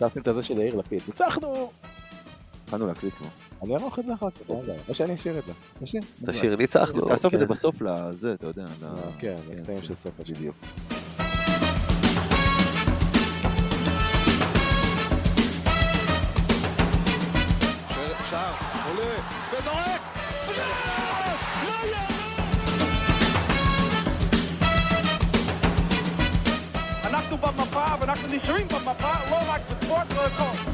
לשים את הזה של יאיר לפיד. ניצחנו! התחלנו להקליט כבר. אני אערוך את זה אחר כך, או שאני אשאיר את זה. תשאיר. תשאיר, ניצחנו. תאסוף את זה כן. בסוף לזה, אתה יודע. כן, לקטעים זה- של סוף. בדיוק. במפה ואנחנו נשארים במפה, לא רק בספורט, לא הכל.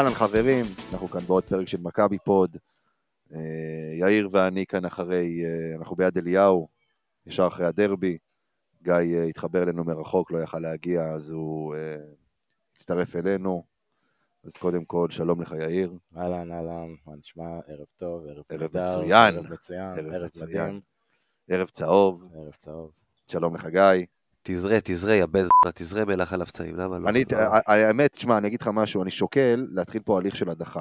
אהלן חברים, אנחנו כאן בעוד פרק של מכבי פוד. אה, יאיר ואני כאן אחרי, אה, אנחנו ביד אליהו, ישר אחרי הדרבי. גיא אה, התחבר אלינו מרחוק, לא יכל להגיע, אז הוא הצטרף אלינו. אז קודם כל, שלום לך יאיר. אהלן, אהלן, מה נשמע? ערב טוב, ערב ערב נהדר, מצוין. ערב מצוין, ערב ערב מצוין. ערב צהוב, ערב צהוב. שלום לך גיא. תזרה, תזרה, יא בן זונה, תזרה מלח על הפצעים, למה לא? אני, לא. האמת, תשמע, אני אגיד לך משהו, אני שוקל להתחיל פה הליך של הדחה.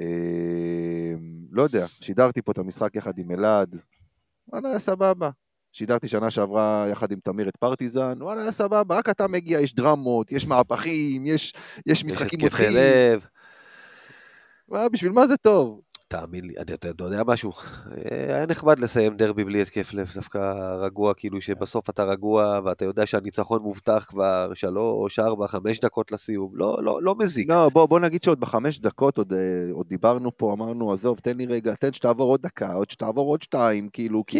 אה, לא יודע, שידרתי פה את המשחק יחד עם אלעד, וואלה, סבבה. שידרתי שנה שעברה יחד עם תמיר את פרטיזן, וואלה, סבבה, רק אתה מגיע, יש דרמות, יש מהפכים, יש, יש משחקים יש התקפי מותחים. לב. בשביל מה זה טוב? תאמין לי, אתה יודע משהו? אה, היה נחמד לסיים דרבי בלי התקף לב, דווקא רגוע, כאילו שבסוף אתה רגוע, ואתה יודע שהניצחון מובטח כבר שלוש, ארבע, חמש דקות לסיום, לא, לא, לא מזיק. לא, בוא, בוא נגיד שעוד בחמש דקות עוד, אה, עוד דיברנו פה, אמרנו, עזוב, תן לי רגע, תן שתעבור עוד דקה, עוד שתעבור עוד שתיים, כאילו, כי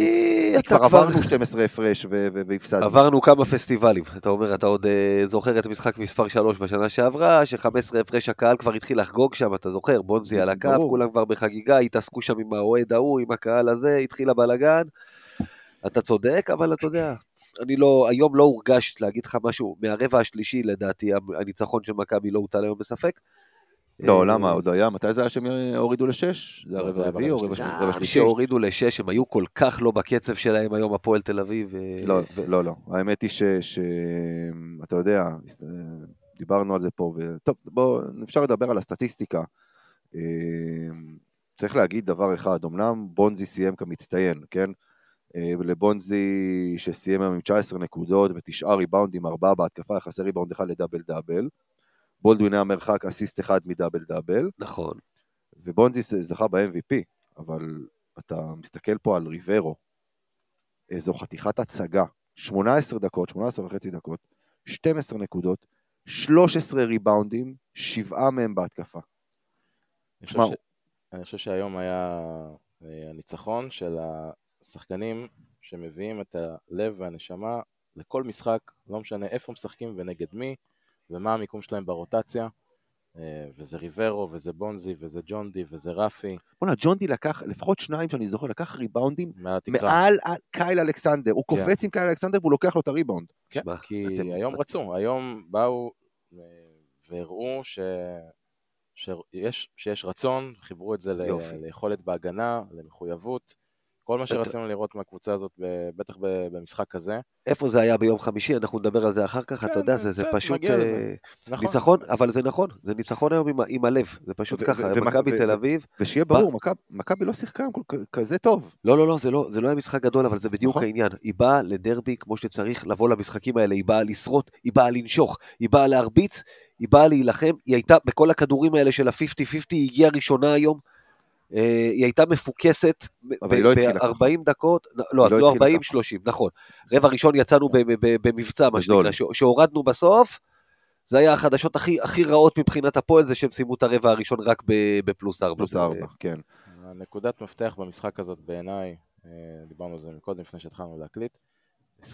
כי אתה כבר עברנו 12 הפרש והפסדנו. עברנו כמה פסטיבלים, אתה אומר, אתה עוד אה, זוכר את משחק מספר 3 בשנה שעברה, ש-15 הפרש הקהל כבר התחיל לחגוג שם, אתה זוכר, בונזי על הקו. כולם כבר בחגיגה, התעסקו שם עם האוהד ההוא, עם הקהל הזה, התחיל הבלאגן. אתה צודק, אבל אתה יודע, אני לא, היום לא הורגש להגיד לך משהו, מהרבע השלישי לדעתי, הניצחון של מכבי לא הוטל היום בספק. לא, אה, למה? עוד היה? מתי זה היה שהם הורידו לשש? זה לא, הרבע היה הרביעי או רבע שלישי. אה, שלישי? שהורידו לשש, הם היו כל כך לא בקצב שלהם היום, הפועל תל אביב. אה, לא, לא, לא. האמת היא ש... ש- אתה יודע, דיברנו על זה פה, ו- טוב, בואו, אפשר לדבר על הסטטיסטיקה. צריך להגיד דבר אחד, אמנם בונזי סיים כמצטיין, כן? אה, לבונזי שסיים היום עם 19 נקודות ותשעה ריבאונדים, ארבעה בהתקפה, יחסי ריבאונד אחד לדאבל דאבל. בולדווין היה מרחק אסיסט אחד מדאבל דאבל. נכון. ובונזי זכה ב-MVP, אבל אתה מסתכל פה על ריברו, איזו חתיכת הצגה, 18 דקות, 18 וחצי דקות, 12 נקודות, 13 ריבאונדים, שבעה מהם בהתקפה. תשמע, ש- אני חושב שהיום היה אה, הניצחון של השחקנים שמביאים את הלב והנשמה לכל משחק, לא משנה איפה משחקים ונגד מי, ומה המיקום שלהם ברוטציה. אה, וזה ריברו, וזה בונזי, וזה ג'ון די, וזה רפי, בוא'נה, ג'ון די לקח, לפחות שניים שאני זוכר, לקח ריבאונדים. מעל ה- קייל אלכסנדר. הוא כן. קופץ עם קייל אלכסנדר והוא לוקח לו את הריבאונד. כן, כי אתם- היום רצו, היום באו אה, והראו ש... שיש, שיש רצון, חיברו את זה ל... יופי. ליכולת בהגנה, למחויבות, כל מה שרצינו לראות מהקבוצה הזאת, ב- בטח ב- במשחק כזה. איפה זה היה ביום חמישי, אנחנו נדבר על זה אחר כך, כן, אתה יודע, זה, פשוט. אה, נכון. ניצחון, אבל זה נכון, זה ניצחון היום עם, הלב, זה פשוט ככה, מכבי תל אביב, ושיהיה ברור, מכבי- לא שיחקה כזה טוב. לא, לא, לא, זה לא, זה לא היה משחק גדול, אבל זה בדיוק נכון. העניין, היא באה לדרבי כמו שצריך לבוא למשחקים האלה, היא באה לשרוט, היא באה לנשוך, היא באה להרביץ, היא באה להילחם, היא הייתה בכל הכדורים האלה של ה-50-50, היא הגיעה ראשונה היום, היא הייתה מפוקסת אבל היא לא התחילה ככה. ב-40 דקות, לא, אז לא לא התחילה 40-30, נכון. רבע ראשון יצאנו במבצע, מה. שנקרא, שהורדנו בסוף, זה היה החדשות הכי הכי רעות מבחינת הפועל, זה שהם סיימו את הרבע הראשון רק בפלוס ארבע. פלוס זה- ארבע, כן. הנקודת מפתח במשחק הזאת בעיניי, אה, דיברנו על זה מקודם לפני שהתחלנו להקליט, 22-13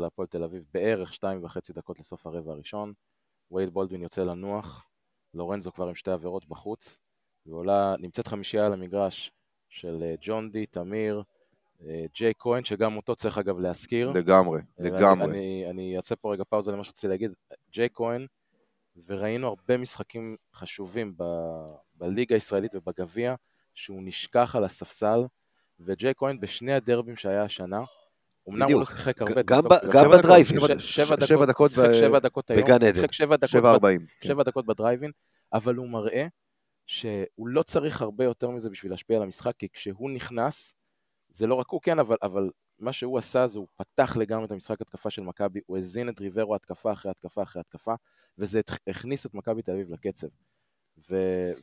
להפועל תל אביב, בערך 2.5 דקות לסוף הרבע הראשון, וייד בולדווין יוצא לנוח, לורנזו כבר עם שתי עבירות בחוץ, ועולה, נמצאת חמישייה על המגרש של אה, ג'ון די, תמיר, אה, ג'יי כהן, שגם אותו צריך אגב להזכיר. לגמרי, ואני- לגמרי. אני, אני אעשה פה רגע פאוזה למה שרציתי להגיד. ג'יי כהן, וראינו הרבה משחקים חשובים ב, בליגה הישראלית ובגביע, שהוא נשכח על הספסל, וג'יי כהן בשני הדרבים שהיה השנה, אמנם הוא לא. שיחק הרבה, גם ב- גם ש- שבע שבע דקות, בגן עדן. שבע דקות. כן. שבע דקות בדרייבין, אבל הוא מראה שהוא לא צריך הרבה יותר מזה בשביל להשפיע על המשחק, כי כשהוא נכנס, זה לא רק הוא כן, אבל, אבל מה שהוא עשה זה הוא פתח לגמרי את המשחק התקפה של מכבי, הוא הזין את ריברו התקפה אחרי התקפה אחרי התקפה, וזה הכניס את מכבי תל אביב לקצב. ו,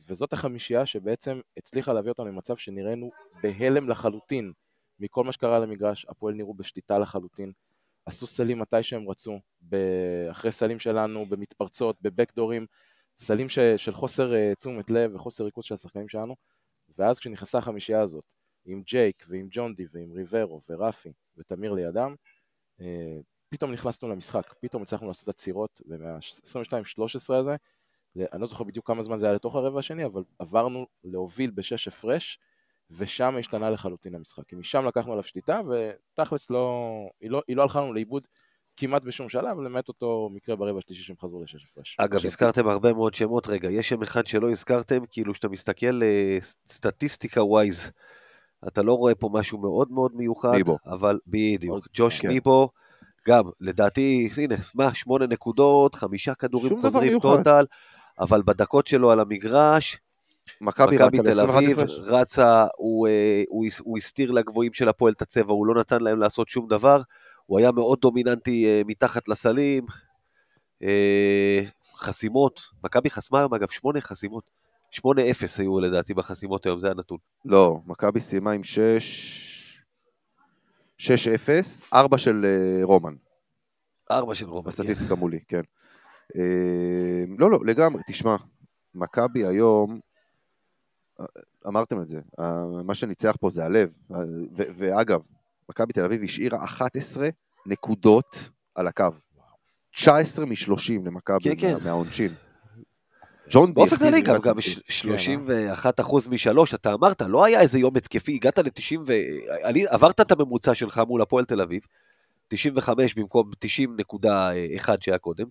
וזאת החמישייה שבעצם הצליחה להביא אותנו למצב שנראינו בהלם לחלוטין מכל מה שקרה על המגרש, הפועל נראו בשליטה לחלוטין, עשו סלים מתי שהם רצו, אחרי סלים שלנו, במתפרצות, בבקדורים, סלים ש, של חוסר uh, תשומת לב וחוסר ריכוז של השחקנים שלנו, ואז כשנכנסה החמישייה הזאת, עם ג'ייק ועם ג'ונדי ועם ריברו ורפי ותמיר לידם, uh, פתאום נכנסנו למשחק, פתאום הצלחנו לעשות עצירות, ומה-22-13 הזה, אני לא זוכר בדיוק כמה זמן זה היה לתוך הרבע השני, אבל עברנו להוביל בשש הפרש, ושם השתנה לחלוטין המשחק. כי משם לקחנו עליו שליטה, ותכלס לא, היא לא, היא לא הלכה לנו לאיבוד כמעט בשום שלב, למעט אותו מקרה ברבע השלישי שהם חזרו לשש הפרש. אגב, הזכרתם הרבה מאוד שמות, רגע, יש שם אחד שלא הזכרתם, כאילו שאתה מסתכל אה, סטטיסטיקה ווייז, אתה לא רואה פה משהו מאוד מאוד מיוחד, ניבו. אבל בדיוק, ג'וש כן. ניבו, גם, לדעתי, הנה, מה, שמונה נקודות, חמישה כדורים שום דבר חוזרים מיוחד. טוטל, אבל בדקות שלו על המגרש, מכבי רצה תל ל-21 אביב. רצה, הוא, אה, הוא, הוא הסתיר לגבוהים של הפועל את הצבע, הוא לא נתן להם לעשות שום דבר, הוא היה מאוד דומיננטי אה, מתחת לסלים, אה, חסימות, מכבי חסמה היום אגב שמונה חסימות, שמונה אפס היו לדעתי בחסימות היום, זה הנתון. לא, מכבי סיימה עם 6... 6-0, 4 של רומן, ארבע של רומן. בסטטיסטיקה מולי, כן. אה, לא, לא, לגמרי, תשמע, מכבי היום, אמרתם את זה, מה שניצח פה זה הלב, ו- ואגב, מכבי תל אביב השאירה 11 נקודות על הקו. 19 מ-30 למכבי כן, כן. מה- מהעונשין. ג'ון באופן כללי, גם, גם עונשין. ש- 31 אחוז משלוש, אתה אמרת, לא היה איזה יום התקפי, הגעת ל-90 ו... אני- עברת את הממוצע שלך מול הפועל תל אביב, 95 במקום 90.1 שהיה קודם,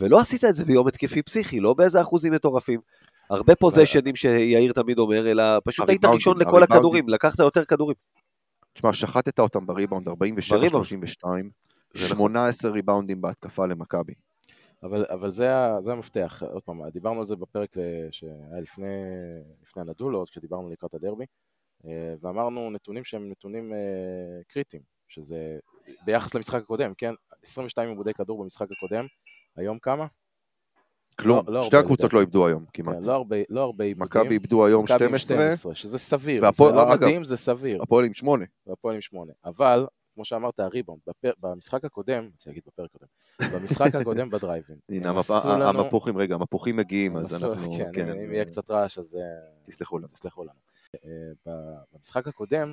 ולא עשית את זה ביום התקפי פסיכי, לא באיזה אחוזים מטורפים. הרבה פוזיישנים שיאיר תמיד אומר, אלא פשוט היית ראשון לכל. הכדורים, לקחת יותר כדורים. תשמע, שחטת אותם בריבאונד, 47-32, בריבאונד. זה נכון. 18 ריבאונדים בהתקפה למכבי. אבל, אבל זה, זה המפתח, עוד פעם, דיברנו על זה בפרק שהיה לפני, לפני הנדולות, כשדיברנו לקראת הדרבי, אה, ואמרנו נתונים שהם נתונים אה, קריטיים, שזה ביחס למשחק הקודם, כן? 22 עיבודי כדור במשחק הקודם, היום כמה? כלום, לא שתי הרבה, הקבוצות. לא איבדו היום כמעט. כן, לא הרבה, לא הרבה עיבודים. מכבי איבדו היום מכבי עם 12, שזה סביר, והפועל- זה לא אגב, מדהים, זה סביר, הפועל עם 8. והפועל עם שמונה. אבל, כמו שאמרת, הריבאונד, במשחק הקודם, רציתי להגיד בפרק הקודם, במשחק הקודם בדרייבין, הנה, המפוחים, רגע, המפוחים מגיעים, אז אנחנו... כן, כן, אם יהיה קצת רעש אז אה, תסלחו לנו. תסלחו לנו. אה, במשחק הקודם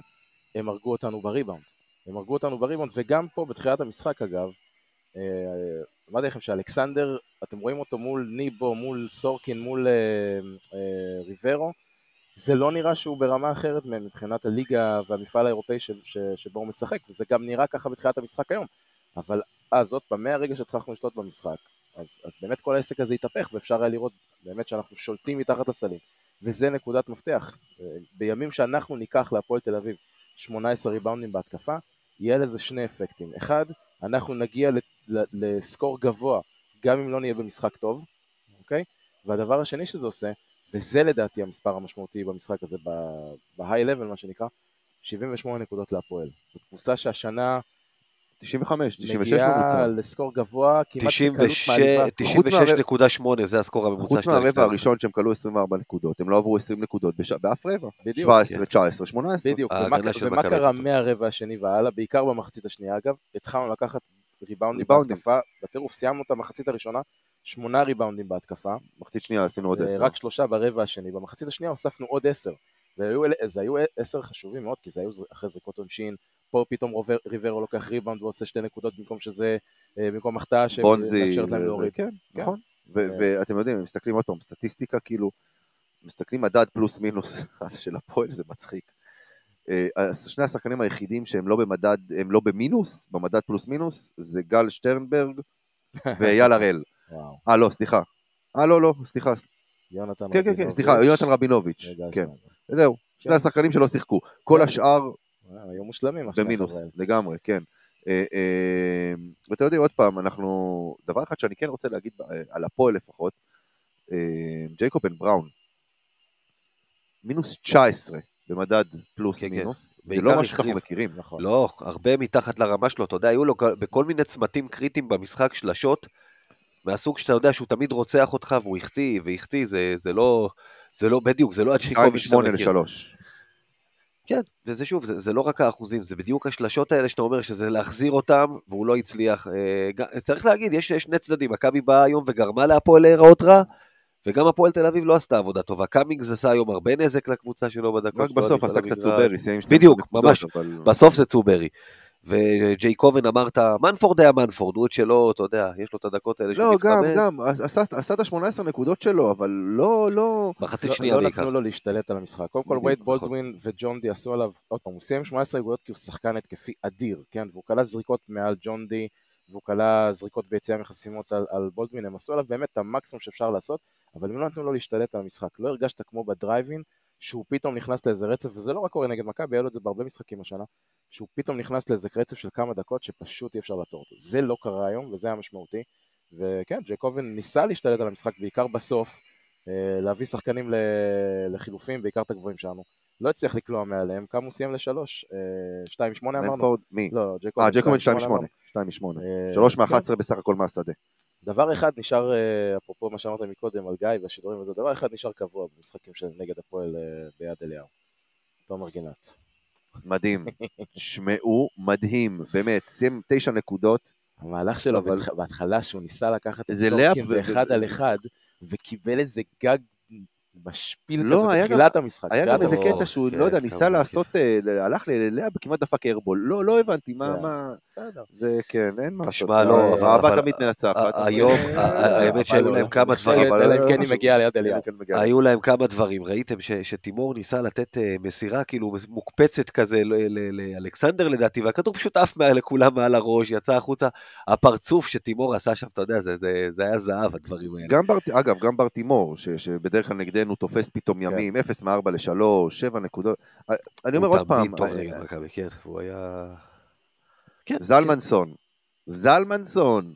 הם הרגו אותנו בריבאונד. הם הרגו אותנו בריבאונד, וגם פה בתחילת המשחק אגב, אמרתי לכם שאלכסנדר, אתם רואים אותו מול ניבו, מול סורקין, מול אה, אה, ריברו, זה לא נראה שהוא ברמה אחרת מבחינת הליגה והמפעל האירופאי ש, ש, שבו הוא משחק, וזה גם נראה ככה בתחילת המשחק היום. אבל אז עוד פעם, מהרגע שהצלחנו לשלוט במשחק, אז, אז באמת כל העסק הזה התהפך, ואפשר היה לראות באמת שאנחנו שולטים מתחת לסלים. וזה נקודת מפתח. אה, בימים שאנחנו ניקח להפועל תל אביב 18 ריבאונדים בהתקפה, יהיה לזה שני אפקטים. אחד, אנחנו נגיע לסקור גבוה, גם אם לא נהיה במשחק טוב, אוקיי? והדבר השני שזה עושה, וזה לדעתי המספר המשמעותי במשחק הזה, ב-high level מה שנקרא, 78 נקודות להפועל. זו קבוצה שהשנה 95, 96 מגיעה ממוצע. לסקור גבוה, כמעט בקלות מעליבה. 96.8 זה הסקור הממוצע חוץ של מהרבע. הראשון שהם כלו 24 נקודות, הם לא עברו 20 נקודות בש- באף רבע. בדיוק. 17, 19, 18. בדיוק, ומה, קרה. מהרבע השני והלאה, בעיקר במחצית השנייה אגב, התחלנו לקחת ריבאונדים. בהתקפה, בטירוף סיימנו את המחצית הראשונה, שמונה ריבאונדים בהתקפה, מחצית שנייה עשינו עוד אה, 10. רק שלושה ברבע השני, במחצית השנייה הוספנו עוד עשר, וזה היו עשר חשובים מאוד, כי זה היו אחרי זריקות עונשין, פה פתאום רובר, ריברו לוקח ריבאונד ועושה שתי נקודות במקום שזה, אה, במקום החטאה. שמאפשרת להם להוריד. כן, כן. נכון. ו- ואתם יודעים, מסתכלים עוד פעם, סטטיסטיקה כאילו, מסתכלים מדד פלוס מינוס של הפועל, זה מצחיק. אה, אז שני השחקנים היחידים שהם לא במדד, הם לא במינוס, במדד פלוס מינוס, זה גל שטרנברג ואייל הראל. אה, לא, סליחה. אה, לא, לא, סליחה. יונתן כן, כן, כן, רבינוביץ' סליחה, יונתן רבינוביץ'. כן. זהו. שני כן. השחקנים שלא שיחקו. כל כן. השאר אה, היו מושלמים. השני במינוס. לגמרי, כן. אה, אה, ואתם יודעים, עוד פעם, אנחנו... דבר אחד שאני כן רוצה להגיד אה, על הפועל לפחות, אה, ג'ייקוב בן בראון, מינוס 19 במדד פלוס כן, כן. מינוס, זה בעיקר לא מה שאנחנו. מכירים. נכון. לא, הרבה מתחת לרמה שלו, אתה יודע, היו לו כל- בכל מיני צמתים קריטיים במשחק שלשות, מהסוג שאתה יודע שהוא תמיד רוצח אותך והוא החטיא, והחטיא, זה, זה לא, זה לא, בדיוק, זה לא הג'ייקוביץ' שאתה 2 מכיר. ל-3. כן, וזה שוב, זה, זה לא רק האחוזים, זה בדיוק השלשות האלה שאתה אומר שזה להחזיר אותם, והוא לא הצליח. אה, צריך להגיד, יש שני צדדים, מכבי באה היום וגרמה להפועל להיראות רע, וגם הפועל תל אביב לא עשתה עבודה טובה. קאמינגס עשה היום הרבה נזק לקבוצה שלו בדקות. רק בסוף עשה קצת. צוברי, סיים 12 בדיוק, ממש. בסוף זה צוברי. וג'ייקובן אמרת, מנפורד היה מנפורד, הוא את שלו, אתה יודע, יש לו את הדקות האלה שהוא לא, גם. גם, עשה את ה-18 נקודות שלו, אבל לא, לא... מחצית לא- שנייה לא בעיקר. נתנו לו להשתלט על המשחק. קודם כל וייד נכון. בולדווין וג'ון די עשו עליו, עוד פעם, הוא סיים עם 18 נקודות כי הוא שחקן התקפי אדיר, כן? והוא כלה זריקות מעל ג'ון די, והוא כלה זריקות ביציאה מחסימות על, על בולדווין, הם עשו עליו באמת את המקסימום שאפשר לעשות, אבל הם לא נתנו לו להשתלט על המשחק. לא הרגשת כמו בדרייבין, שהוא פתאום נכנס לאיזה רצף, וזה לא רק קורה נגד מכבי, היה לו את זה בהרבה משחקים השנה, שהוא פתאום נכנס לאיזה רצף של כמה דקות שפשוט אי אפשר לעצור אותו. זה לא קרה היום, וזה היה משמעותי. וכן, ג'קובן ניסה להשתלט על המשחק, בעיקר בסוף, אה, להביא שחקנים לחילופים, בעיקר את הגבוהים שלנו. לא הצליח לקלוע מעליהם, כמה הוא סיים לשלוש? אה, שתיים משמונה אמרנו? מנפורד, מי? לא, ג'קובן. אה, ג'קובן 2 משמונה 8. 2 מ-8. אה, 3 כן. מ-11 בסך הכל מהשדה. דבר אחד נשאר, אה, אפרופו מה שאמרת מקודם על גיא והשידורים וזה, דבר אחד נשאר קבוע במשחקים של נגד הפועל ביד אליהו. תומר גינת. מדהים. תשמעו, מדהים, באמת, סיים 9 נקודות. המהלך שלו אבל- בהתחלה שהוא ניסה לקחת את סורקין באחד על אחד, וקיבל איזה גג משפיל לא, כזה היה בתחילת המשחק. היה גם איזה. קטע שהוא, כן, לא יודע, כמה ניסה זה לעשות, אה, הלך ללאה וכמעט דפק איירבול. לא, לא הבנתי, מה, כן. מה... בסדר. זה כן, אין מה לעשות. תשמע, לא, אבל- אהבה תמיד מנצחת. היום, אה, האמת שהיו אבל להם כמה דברים, אלא אם כן לא היא. מגיעה ליד. כן, מגיע. היו להם כמה דברים, ראיתם ש- שתימור ניסה לתת אה, מסירה כאילו מוקפצת כזה ל- ל- לאלכסנדר לדעתי, והכדור פשוט עף לכולם מעל הראש, יצא החוצה. הפרצוף שתימור עשה שם, אתה יודע, זה- זה זה היה זהב הדברים האלה. אגב, גם בר תימור, ש, שבדרך כלל נגדנו תופס פתאום כן. ימים, 0 מ-4 ל-3, 7 נקודות. אני אומר הוא עוד פעם, תמיד טוב אה, נגד מכבי, כן, הוא היה... כן, זלמנסון, זלמנסון,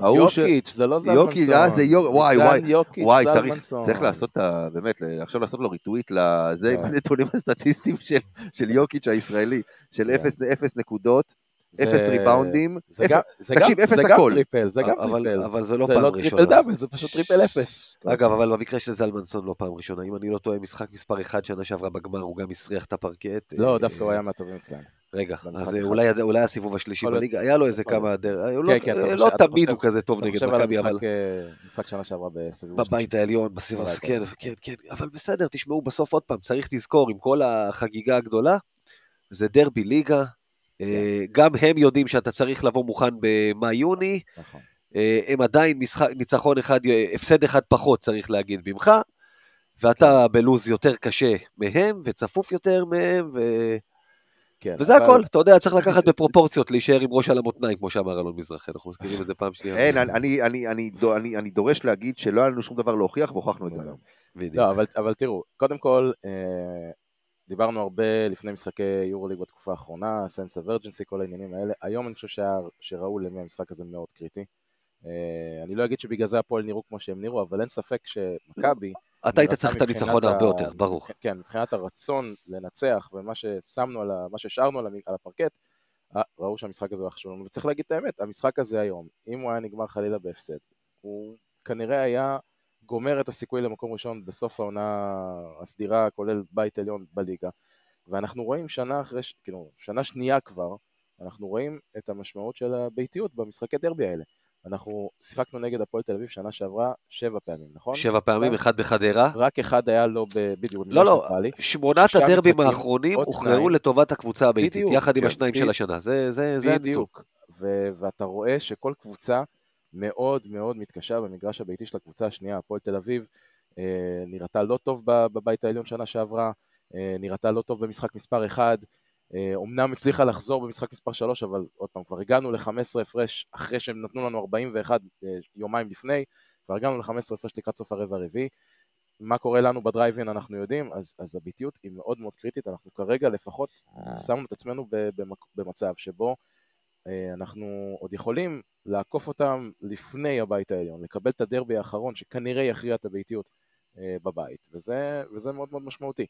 ש... יוקיץ', זה לא זלמנסון. יוקיץ', אה, זה יוק- וואי, וואי, יוקיץ', וואי, צריך, זלמנסון. צריך לעשות, את ה- באמת, עכשיו לעשות לו retweet לזה עם כן. הנתונים הסטטיסטיים של, של יוקיץ' הישראלי, של כן. 0, 0 נקודות, זה- 0 ריבאונדים, זה אפס- גם- זה תקשיב, גם- אפס זה הכל. טריפל, זה גם טריפל. אבל זה לא זה פעם לא ראשונה. טריפל דאבל, זה פשוט טריפל אפס. אגב, אבל במקרה של זלמנסון לא פעם ראשונה, אם אני לא טועה, משחק מספר 1 שנה שעברה בגמר, הוא גם הסריח את הפרקט. לא, אה, דווקא הוא היה מהטובים אצלנו. רגע, אז אה. אולי אולי הסיבוב השלישי. בליגה, היה לו איזה כמה דרך, הוא כן, לא- כן, אתה לא חושב- אתה תמיד חושב- הוא כזה טוב אתה נגד חושב על מכבי, אבל המשחק, אה, משחק שנה שעברה בסיבוב השלישי. בבית העליון, בסיבוב, בבית כן. כן, כן, אבל בסדר, תשמעו, בסוף עוד פעם, צריך לזכור, עם כל החגיגה הגדולה, זה דרבי ליגה, אה, גם הם יודעים שאתה צריך לבוא מוכן במאי-יוני, נכון. אה, הם עדיין משחק, ניצחון אחד, אה, הפסד אחד פחות, צריך להגיד, ממך, ואתה בלוז יותר קשה מהם, וצפוף יותר מהם, ו... כן, וזה אבל- הכל, אתה יודע, צריך לקחת בפרופורציות, להישאר עם ראש על המותניים, כמו שאמר אלון מזרחי, אנחנו מזכירים את זה פעם שנייה. אין, אני- אני- אני- אני אני- אני דורש להגיד שלא היה לנו שום דבר להוכיח, והוכחנו את זה היום. לא, אבל, אבל תראו, קודם כל, אה, דיברנו הרבה לפני משחקי יורוליג בתקופה האחרונה, סנס אברג'נסי, כל העניינים האלה. היום אני חושב שהיה, שראו למי המשחק הזה מאוד קריטי. אה, אני לא אגיד שבגלל זה הפועל נראו כמו שהם נראו, אבל אין ספק שמכבי... אתה היית צריך את הניצחון הרבה יותר, ברור. כן, מבחינת הרצון לנצח ומה ששמנו על ה... מה שהשארנו על הפרקט, אה, ראו שהמשחק הזה חשוב לנו. וצריך להגיד את האמת, המשחק הזה היום, אם הוא היה נגמר חלילה בהפסד, הוא כנראה היה גומר את הסיכוי למקום ראשון בסוף העונה הסדירה, כולל בית עליון בליגה. ואנחנו רואים שנה אחרי, כאילו, שנה שנייה כבר, אנחנו רואים את המשמעות של הביתיות במשחקי דרבי האלה. אנחנו שיחקנו נגד הפועל תל אביב שנה שעברה שבע פעמים, נכון? שבע פעמים. אחד בחדרה. רק אחד היה לא ב... בדיוק, לא, לא, נפאלי. שמונת הדרבים האחרונים הוכרעו. לטובת הקבוצה הביתית, יחד עם כן, השניים של. השנה. זה זה- זה הנצור. בדיוק. ואתה רואה שכל קבוצה מאוד מאוד מתקשה במגרש הביתי של הקבוצה השנייה. הפועל תל אביב אה, נראתה לא טוב בבית העליון שנה שעברה, אה, נראתה לא טוב במשחק מספר 1, אומנם הצליחה לחזור במשחק מספר 3, אבל עוד פעם, כבר הגענו ל-15 הפרש אחרי שהם נתנו לנו 41 יומיים לפני, כבר הגענו ל-15 הפרש לקראת סוף הרבע הרביעי. מה קורה לנו בדרייבין אנחנו יודעים, אז, אז הביטיות היא מאוד מאוד קריטית, אנחנו כרגע לפחות שמנו את עצמנו במצב שבו אה, אנחנו עוד יכולים לעקוף אותם לפני הבית העליון, לקבל את הדרבי האחרון שכנראה יכריע את הביתיות אה, בבית, וזה, וזה מאוד מאוד משמעותי.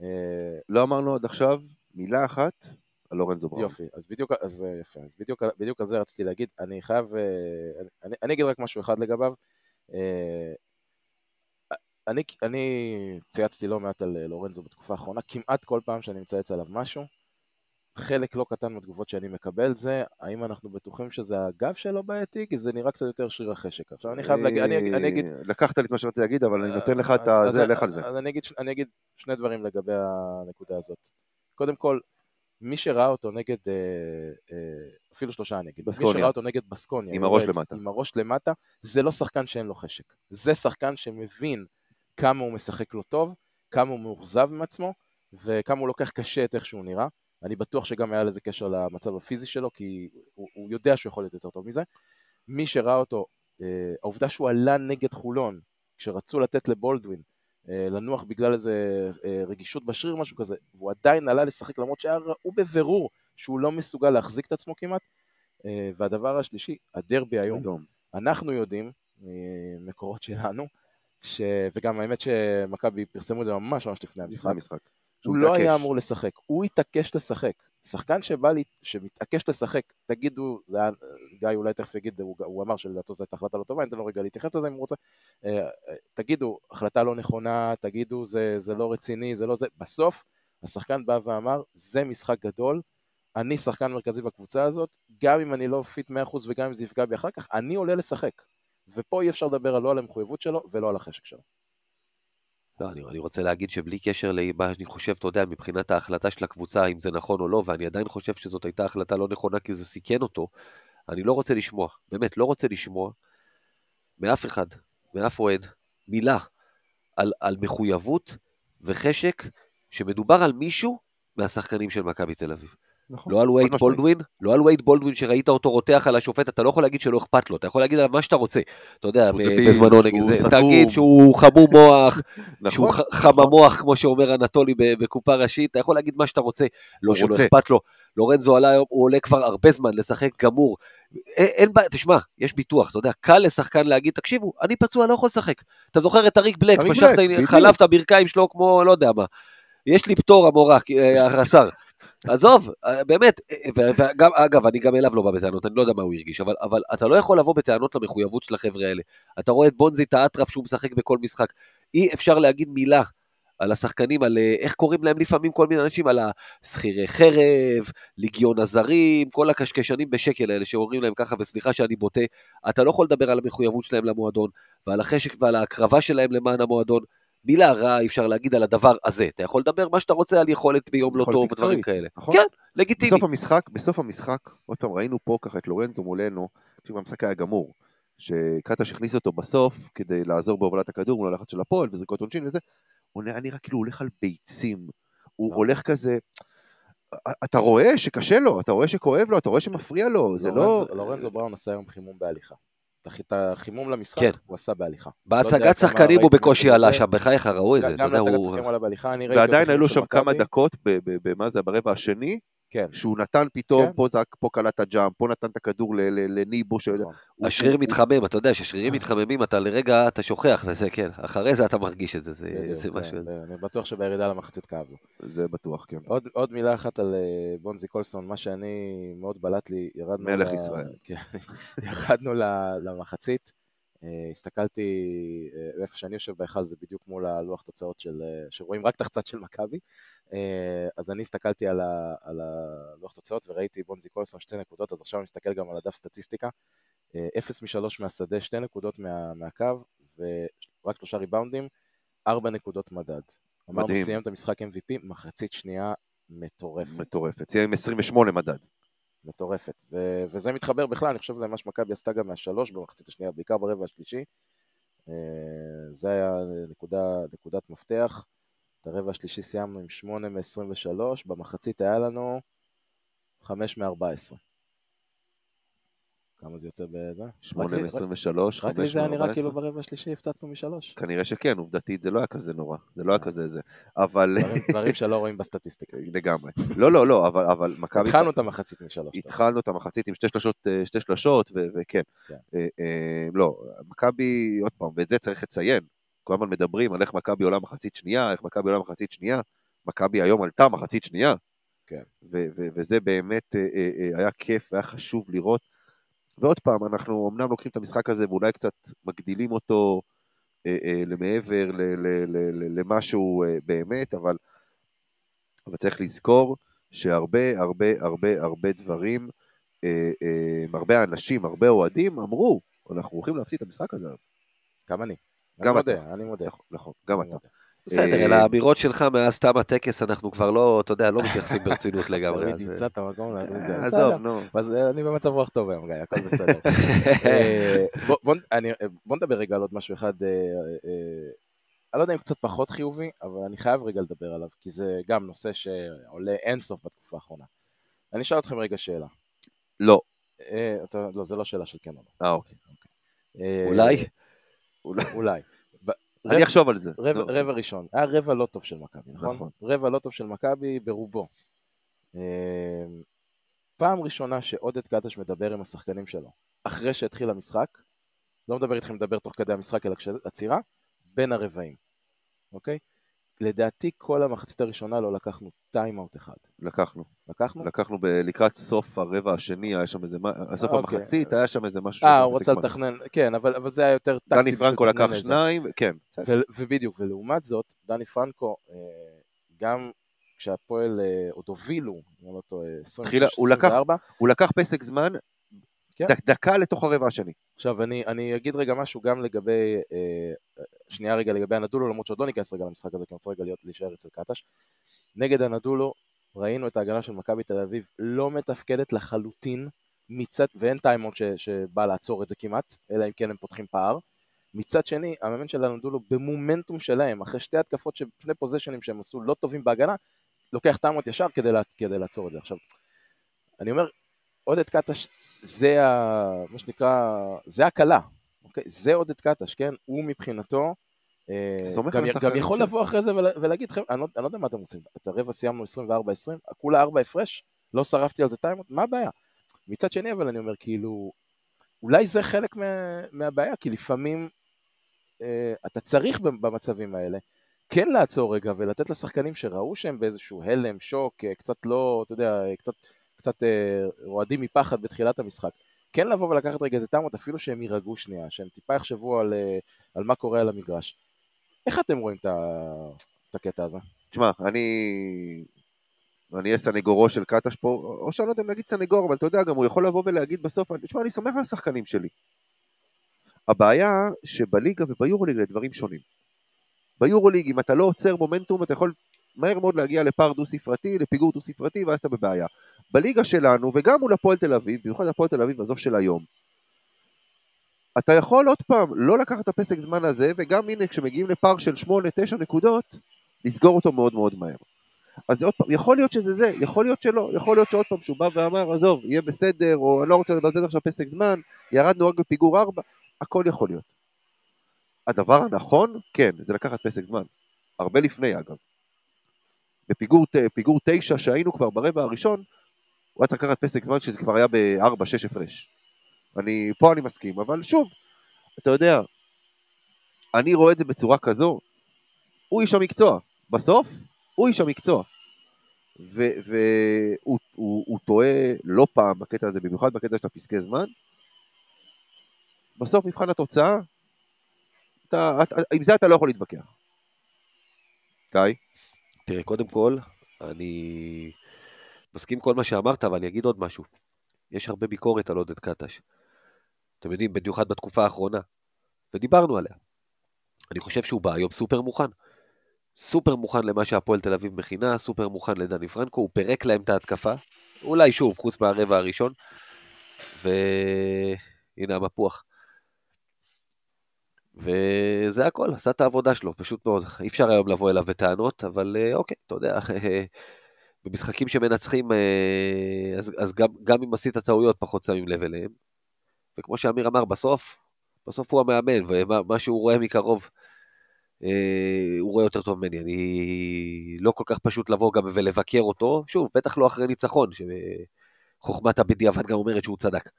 אה, לא אמרנו עד עכשיו מילה אחת על לורנזו בראון. יופי, אז בדיוק, אז יפה, אז בדיוק, בדיוק על זה רציתי להגיד, אני חייב, אני, אני אגיד רק משהו אחד לגביו, אני, אני צייצתי לא מעט על לורנזו בתקופה האחרונה, כמעט כל פעם שאני מצייץ עליו משהו, חלק לא קטן מהתגובות שאני מקבל זה, האם אנחנו בטוחים שזה הגב שלו בעייתי, כי זה נראה קצת יותר שריר החשק. עכשיו אני חייב להגיד, אני, אני אגיד... לקחת לי את מה שרציתי להגיד, אבל אני נותן לך את זה, לך על זה. אז אני אגיד, אני אגיד שני דברים לגבי הנקודה הזאת. קודם כל, מי שראה אותו נגד, אה, אה, אפילו שלושה אני אגיד, בסקוניה. מי שראה אותו נגד בסקוניה, עם הראש למטה. עם הראש למטה, זה לא שחקן שאין לו חשק. זה שחקן שמבין כמה הוא משחק לא טוב, כמה הוא מאוכזב מעצמו, וכמה הוא לוקח קשה את איך שהוא נראה. אני בטוח שגם היה לזה קשר למצב הפיזי שלו, כי הוא, הוא יודע שהוא יכול להיות יותר טוב מזה. מי שראה אותו, אה, העובדה שהוא עלה נגד חולון, כשרצו לתת לבולדווין אה, לנוח בגלל איזה אה, רגישות בשריר, משהו כזה, והוא עדיין עלה לשחק למרות שהיה ראו בבירור שהוא לא מסוגל להחזיק את עצמו כמעט. אה, והדבר השלישי, הדרבי היום. אדום. אנחנו יודעים, ממקורות שלנו, ש... וגם האמת שמכבי פרסמו את זה ממש ממש לפני המשחק. המשחק. הוא לא היה אמור לשחק, הוא התעקש לשחק. שחקן שבא לי, שמתעקש לשחק, תגידו, זה היה, גיא אולי תכף יגיד, הוא, הוא אמר שלדעתו זו הייתה החלטה לא טובה, אני אתן לו רגע להתייחס לזה אם הוא רוצה. אה, אה, תגידו, החלטה לא נכונה, תגידו, זה, זה לא רציני, זה לא זה. בסוף, השחקן בא ואמר, זה משחק גדול, אני שחקן מרכזי בקבוצה הזאת, גם אם אני לא fit 100% וגם אם זה יפגע בי אחר כך, אני עולה לשחק. ופה אי אפשר לדבר לא על המחויבות שלו ולא על החשק שלו. לא, אני, אני רוצה להגיד שבלי קשר למה אני חושב, אתה יודע, מבחינת ההחלטה של הקבוצה, אם זה נכון או לא, ואני עדיין חושב שזאת הייתה החלטה לא נכונה כי זה סיכן אותו, אני לא רוצה לשמוע, באמת, לא רוצה לשמוע מאף אחד, מאף אוהד, מילה על, על מחויבות וחשק שמדובר על מישהו מהשחקנים של מכבי תל אביב. נכון. לא על וייד בולדווין, לא על וייד בולדווין שראית אותו רותח על השופט, אתה לא יכול להגיד שלא אכפת לו, אתה יכול להגיד עליו מה שאתה רוצה. אתה יודע, בזמנו נגיד זה, תגיד שהוא חמום מוח, נכון. שהוא חם המוח, כמו שאומר אנטולי בקופה ראשית, אתה יכול להגיד מה שאתה רוצה, לא שלא אכפת לו. לורנזו עלה היום, הוא עולה כבר הרבה זמן לשחק גמור. אין בעיה, תשמע, יש ביטוח, אתה יודע, קל לשחקן להגיד, תקשיבו, אני פצוע, לא יכול לשחק. אתה זוכר את אריק בלק, חלף את הברכיים שלו כמו, לא יודע מה. יש לי פטור, המורה, אה, השר. עזוב, אה, באמת, אה, וגם, אגב, אני גם אליו לא בא בטענות, אני לא יודע מה הוא הרגיש, אבל, אבל אתה לא יכול לבוא בטענות למחויבות של החבר'ה האלה. אתה רואה את בונזי, את האטרף שהוא משחק בכל משחק. אי אפשר להגיד מילה על השחקנים, על אה, איך קוראים להם לפעמים כל מיני אנשים, על השכירי חרב, ליגיון הזרים, כל הקשקשנים בשקל האלה שאומרים להם ככה, וסליחה שאני בוטה, אתה לא יכול לדבר על המחויבות שלהם למועדון, ועל החשק ועל ההקרבה שלהם למען המועדון. מילה רעה אי אפשר להגיד על הדבר הזה. אתה יכול לדבר מה שאתה רוצה על יכולת ביום לא טוב ודברים כאלה. נכון? כן, לגיטימי. בסוף המשחק, בסוף המשחק, עוד פעם, ראינו פה ככה את לורנזו מולנו, כשהוא המשחק היה גמור. שקטש הכניס אותו בסוף כדי לעזור בהובלת הכדור מול הלחץ של הפועל וזריקות עונשין וזה, הוא נראה נראה כאילו הולך על ביצים. הוא נכון. הולך כזה, אתה רואה שקשה לו, אתה רואה שכואב לו, אתה רואה שמפריע לו, זה לא... לורנזו בראון עשה היום חימום בהליכה. את החימום למשחק כן. הוא עשה בהליכה. בהצגת לא שחקנים הוא בקושי עלה שם, בחייך ראו את זה. בהצגת שחקנים הוא. ועדיין היו שם כמה דקות, במה זה, ברבע השני, כן. שהוא נתן פתאום, כן. פה זק, פה קלט הג'אמפ, פה נתן את הכדור לניבו. ש... נכון. השריר מתחמם, אתה יודע, כששרירים מתחממים, אתה לרגע, אתה שוכח, וזה כן, אחרי זה אתה מרגיש את זה, זה, זה כן, משהו... אני בטוח שבירידה למחצית כאב לו. זה בטוח, כן. עוד, עוד מילה אחת על אה, בונזי קולסון, מה שאני מאוד בלט לי, ירדנו... מלך ל... ישראל. כן, ירדנו למחצית. אה, הסתכלתי, אה, איפה שאני יושב בהיכל זה בדיוק מול הלוח תוצאות של, אה, שרואים רק את החצת של מכבי, אז אני הסתכלתי על, ה, על הלוח תוצאות וראיתי בונזי קולסון שתי נקודות, אז עכשיו אני מסתכל גם על הדף סטטיסטיקה, 0 מ-3 מהשדה, שתי נקודות מה, מהקו, ורק שלושה ריבאונדים, ארבע נקודות מדד. אמרנו, סיים את המשחק MVP, מחצית שנייה מטורפת. מטורפת, סיים עם 28 מדד. מטורפת. ו- וזה מתחבר בכלל, אני חושב למה שמכבי עשתה גם מהשלוש במחצית השנייה, בעיקר ברבע השלישי. אה, זה היה נקודה, נקודת מפתח. את הרבע השלישי סיימנו עם 8 מ-23, במחצית היה לנו 5 מ-14. כמה זה יוצא בזה? 8 רק לי- מ-23, רק לי 5 זה היה נראה מ-14. כאילו ברבע השלישי הפצצנו משלוש. כנראה שכן, עובדתית זה לא היה כזה נורא, זה לא היה כזה זה. אבל... דברים- שלא רואים בסטטיסטיקה. לגמרי. לא, לא, לא, אבל, מכבי... התחלנו את המחצית משלוש. התחלנו את המחצית עם שתי שלשות, אה, שלשות, וכן. כן. אה, אה, לא, מכבי, עוד פעם, ואת זה צריך לציין, כל הזמן מדברים על איך מכבי עולה מחצית שנייה, איך מכבי עולה מחצית שנייה, מכבי היום עלתה מחצית שנייה. כן. וזה באמת אה, אה, אה, היה כיף, היה חשוב לראות. ועוד פעם, אנחנו אמנם לוקחים את המשחק הזה ואולי קצת מגדילים אותו אה, אה, למעבר ל- ל- ל- ל- למה שהוא אה, באמת, אבל, אבל צריך לזכור שהרבה הרבה הרבה הרבה דברים, אה, אה, הרבה אנשים, הרבה אוהדים אמרו, אנחנו הולכים להפסיד את המשחק הזה. היום." גם אני. גם אני אתה. מודה, אני מודה. נכון, נכון, גם אתה. מודה. בסדר, אה, אל האמירות שלך מאז תם הטקס אנחנו כבר לא, אתה יודע, לא מתייחסים ברצינות לגמרי. תמיד נמצא את המקום. אה. עזוב, נו. אז אה, אני במצב רוח טוב היום, גיא, הכל בסדר. בוא- נדבר רגע על עוד משהו אחד, אני לא יודע אם קצת פחות חיובי, אבל אני חייב רגע לדבר עליו, כי זה גם נושא שעולה אינסוף בתקופה האחרונה. אני אשאל אתכם רגע שאלה. לא. לא, זה לא שאלה של כן או לא. אה, אוקיי. אולי? אולי. אני אחשוב על זה. רבע, ראשון, היה רבע לא טוב של מכבי, נכון? נכון. רבע לא טוב של מכבי ברובו. אה, פעם ראשונה שעודד קטש מדבר עם השחקנים שלו, אחרי שהתחיל המשחק, לא מדבר איתכם לדבר תוך כדי המשחק, אלא כשעצירה, בין הרבעים, אוקיי? לדעתי כל המחצית הראשונה לא לקחנו טיים-אאוט אחד. לקחנו. לקחנו? לקחנו ב- לקראת סוף הרבע השני, היה שם איזה, מה- סוף אוקיי. המחצית, היה שם איזה משהו. אה, הוא רצה לתכנן, כן, אבל, אבל זה היה יותר טקטי. דני פרנקו לקח איזה. שניים, כן. ו- ובדיוק, ולעומת זאת, דני פרנקו, אה, גם כשהפועל אה, עוד הובילו, אני לא טועה, 26, תחילה, הוא לקח- 24, הוא לקח פסק זמן, כן. דק- דקה לתוך הרבע השני. עכשיו אני, אני אגיד רגע משהו גם לגבי, אה, שנייה רגע לגבי הנדולו, למרות שעוד לא ניכנס רגע למשחק הזה, כי אני רוצה רגע להיות, להישאר אצל קטש. נגד הנדולו, ראינו את ההגנה של מכבי תל אביב לא מתפקדת לחלוטין, מצד, ואין טיימאוט ש, שבא לעצור את זה כמעט, אלא אם כן הם פותחים פער. מצד שני, המאמן של אנאדולו במומנטום שלהם, אחרי שתי התקפות, שני פוזיישנים שהם עשו לא טובים בהגנה, לוקח טיימאוט ישר כדי, לה, כדי לעצור את זה. עכשיו, אני אומר, עודד קטש זה ה... מה שנקרא, זה הקלה, אוקיי? זה עודד קטש, כן? הוא מבחינתו, אה, גם, גם יכול. לבוא אחרי זה ול, ולהגיד, חבר'ה, אני, לא, אני לא יודע מה אתם רוצים, את הרבע סיימנו 24-20, כולה 4 הפרש, לא שרפתי על זה טיימות, מה הבעיה? מצד שני, אבל אני אומר, כאילו, אולי זה חלק מה, מהבעיה, כי לפעמים אה, אתה צריך במצבים האלה כן לעצור רגע ולתת לשחקנים שראו שהם באיזשהו הלם, שוק, אה, קצת לא, אתה יודע, אה, קצת, קצת אה, רועדים מפחד בתחילת המשחק. כן לבוא ולקחת רגע איזה טעמות, אפילו שהם יירגעו שנייה, שהם טיפה יחשבו על, אה, על מה קורה על המגרש. איך אתם רואים את. את הקטע הזה? תשמע, אני... אני אהיה סנגורו של קטש פה, או שאני לא יודע אם להגיד סנגור, אבל אתה יודע, גם הוא יכול לבוא ולהגיד בסוף, תשמע, אני סומך על השחקנים שלי. הבעיה שבליגה וביורוליג זה דברים שונים. ביורוליג, אם אתה לא עוצר מומנטום, אתה יכול מהר מאוד להגיע לפער דו-ספרתי, לפיגור דו-ספרתי, ואז אתה בבעיה. בליגה שלנו, וגם מול הפועל תל אביב, במיוחד הפועל תל אביב הזו של היום, אתה יכול עוד פעם לא לקחת את הפסק זמן הזה, וגם הנה, כשמגיעים לפער של 8-9 נקודות, לסגור אותו מאוד מאוד מהר. אז עוד פעם, יכול להיות שזה זה, יכול להיות שלא, יכול להיות שעוד פעם שהוא בא ואמר, עזוב, יהיה בסדר, או אני לא רוצה לבזבז עכשיו פסק זמן, ירדנו רק בפיגור 4, הכל יכול להיות. הדבר הנכון, כן, זה לקחת פסק זמן. הרבה לפני אגב. בפיגור פיגור 9 שהיינו כבר ברבע הראשון, הוא היה צריך לקחת פסק זמן שזה כבר היה ב-4-6 הפרש. אני, פה אני מסכים, אבל שוב, אתה יודע, אני רואה את זה בצורה כזו, הוא איש המקצוע. בסוף, הוא איש המקצוע. והוא הוא, הוא טועה לא פעם בקטע הזה, במיוחד בקטע של הפסקי זמן. בסוף מבחן התוצאה, אתה, אתה, עם זה אתה לא יכול להתווכח. גיא? תראה, קודם כל, אני מסכים כל מה שאמרת, אבל אני אגיד עוד משהו. יש הרבה ביקורת על עודד קטש. אתם יודעים, במיוחד בתקופה האחרונה. ודיברנו עליה. אני חושב שהוא בא היום סופר מוכן. סופר מוכן למה שהפועל תל אביב מכינה, סופר מוכן לדני פרנקו, הוא פירק להם את ההתקפה. אולי שוב, חוץ מהרבע הראשון. והנה המפוח. וזה הכל, עשה את העבודה שלו, פשוט מאוד. אי אפשר היום לבוא אליו בטענות, אבל אה, אוקיי, אתה יודע, במשחקים שמנצחים, אה, אז, אז גם, גם אם עשית טעויות, פחות שמים לב אליהם. וכמו שאמיר אמר, בסוף, בסוף הוא המאמן, ומה שהוא רואה מקרוב, אה, הוא רואה יותר טוב ממני. אני לא כל כך פשוט לבוא גם ולבקר אותו, שוב, בטח לא אחרי ניצחון, שחוכמת הבדיעבד גם אומרת שהוא צדק.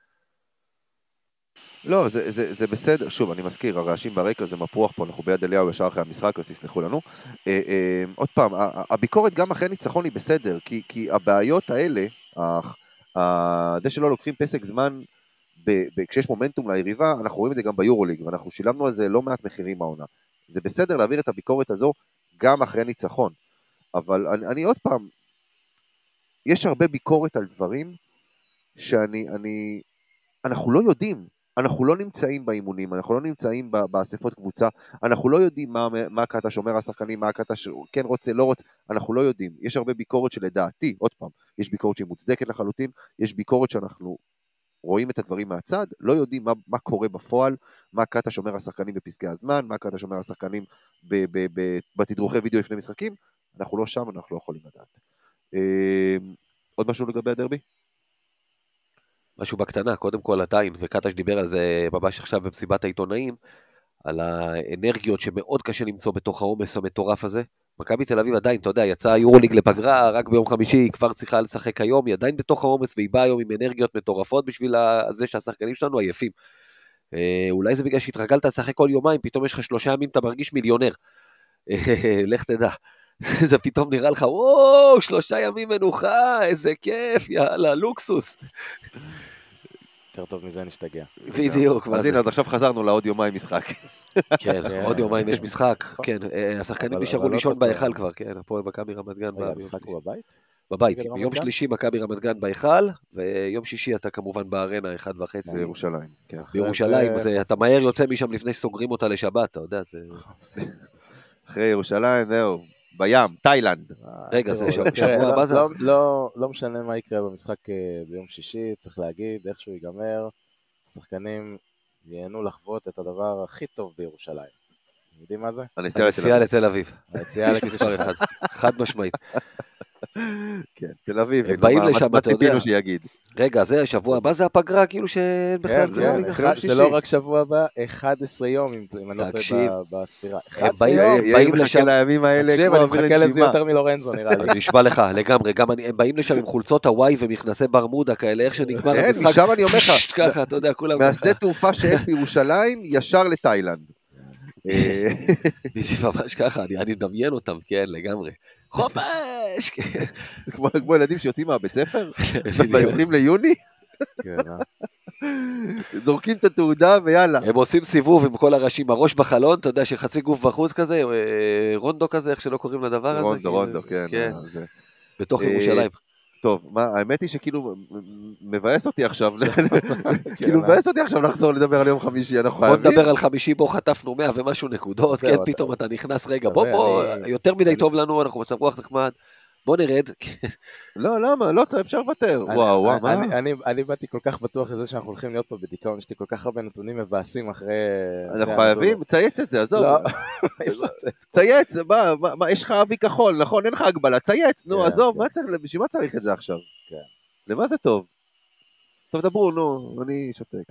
לא, זה, זה, זה בסדר, שוב, אני מזכיר, הרעשים ברקע זה מפרוח פה, אנחנו ביד אליהו ישר אחרי המשחק, אז תסלחו לנו. אה, אה, עוד פעם, הביקורת גם אחרי ניצחון היא בסדר, כי, כי הבעיות האלה, זה שלא לוקחים פסק זמן ב, ב, כשיש מומנטום ליריבה, אנחנו רואים את זה גם ביורוליג, ואנחנו שילמנו על זה לא מעט מחירים העונה. זה בסדר להעביר את הביקורת הזו גם אחרי ניצחון, אבל אני, אני עוד פעם, יש הרבה ביקורת על דברים שאני, אני, אנחנו לא יודעים, אנחנו לא נמצאים באימונים, אנחנו לא נמצאים באספות קבוצה, אנחנו לא יודעים מה, מה קטע שומר השחקנים, מה הקטע שכן רוצה, לא רוצה, אנחנו לא יודעים. יש הרבה ביקורת שלדעתי, עוד פעם, יש ביקורת שהיא מוצדקת לחלוטין, יש ביקורת שאנחנו רואים את הדברים מהצד, לא יודעים מה, מה קורה בפועל, מה קטע שומר השחקנים בפסקי הזמן, מה קטע שומר השחקנים בתדרוכי וידאו לפני משחקים, אנחנו לא שם, אנחנו לא יכולים לדעת. אה, עוד משהו לגבי הדרבי? משהו בקטנה, קודם כל עדיין, וקטש דיבר על זה ממש עכשיו במסיבת העיתונאים, על האנרגיות שמאוד קשה למצוא בתוך העומס המטורף הזה. מכבי תל אביב עדיין, אתה יודע, יצאה יורוליג לפגרה, רק ביום חמישי היא כבר צריכה לשחק היום, היא עדיין בתוך העומס והיא באה היום עם אנרגיות מטורפות בשביל זה שהשחקנים שלנו עייפים. אה, אולי זה בגלל שהתרגלת לשחק כל יומיים, פתאום יש לך שלושה ימים, אתה מרגיש מיליונר. לך תדע. זה פתאום נראה לך, וואו, שלושה ימים מנוחה, איזה כיף, יאללה, לוקסוס. יותר טוב מזה נשתגע. בדיוק. אז הנה, אז עכשיו חזרנו לעוד יומיים משחק. כן, עוד יומיים יש משחק, כן, אה, השחקנים נשארו לא לישון בהיכל כבר, כן, הפועל מכבי רמת גן. המשחק הוא בבית? בבית, ביום שלישי מכבי רמת גן בהיכל, ויום שישי אתה כמובן בארנה, אחד וחצי. בירושלים, כן. בירושלים, אתה מהר יוצא משם לפני שסוגרים אותה לשבת, אתה יודע, זה... אחרי ירושלים, זהו, בים, תאילנד. רגע, זה שבוע הבא זה... לא משנה מה יקרה במשחק אה, ביום שישי, צריך להגיד, איך שהוא ייגמר, השחקנים ייהנו לחוות את הדבר הכי טוב בירושלים. יודעים מה זה? הנסיעה לתל אביב. הנסיעה מספר אחד, חד משמעית. כן, תל אביב, הם באים לשם, אתה יודע. ציפינו שיגיד. רגע, זה שבוע הבא זה הפגרה, כאילו שאין בכלל... כן, כן, זה לא רק שבוע הבא, 11 יום, אם אני לא טועה בספירה. הם באים לשם... לימים האלה תקשיב, אני מחכה לזה יותר מלורנזו, נראה לי. נשבע לך, לגמרי, גם הם באים לשם עם חולצות הוואי ומכנסי ברמודה כאלה, איך שנגמר כן, המשחק. משם אני אומר לך, ככה, אתה יודע, כולם... מהשדה תעופה שאין בירושלים, ישר לתאילנד. ממש ככה, אני מדמיין אותם, כן, לגמרי. חופש! כמו ילדים שיוצאים מהבית ספר? ב-20 ליוני? כן, אה? זורקים את התעודה ויאללה. הם עושים סיבוב עם כל הראשים, הראש בחלון, אתה יודע שחצי גוף בחוץ כזה, אה, רונדו כזה, איך שלא קוראים לדבר הזה. רונדו, רונדו, כן. כן. בתוך ירושלים. טוב, מה, האמת היא שכאילו מבאס אותי עכשיו, כאילו מבאס אותי עכשיו לחזור לדבר על יום חמישי, אנחנו חייבים. בוא נדבר על חמישי, בו חטפנו 100 ומשהו נקודות, כן, פתאום אתה נכנס, רגע, בוא, בוא, יותר מדי טוב לנו, אנחנו מצב רוח נחמד. בוא נרד. לא, למה? לא, אפשר לוותר. וואו, וואו, מה? אני באתי כל כך בטוח לזה שאנחנו הולכים להיות פה בדיכאון, יש לי כל כך הרבה נתונים מבאסים אחרי... אנחנו חייבים, צייץ את זה, עזוב. לא, צייץ, מה, יש לך אבי כחול, נכון? אין לך הגבלה, צייץ, נו, כן, עזוב, כן. בשביל מה צריך את זה עכשיו? כן. למה זה טוב? טוב, דברו, נו, אני שותק.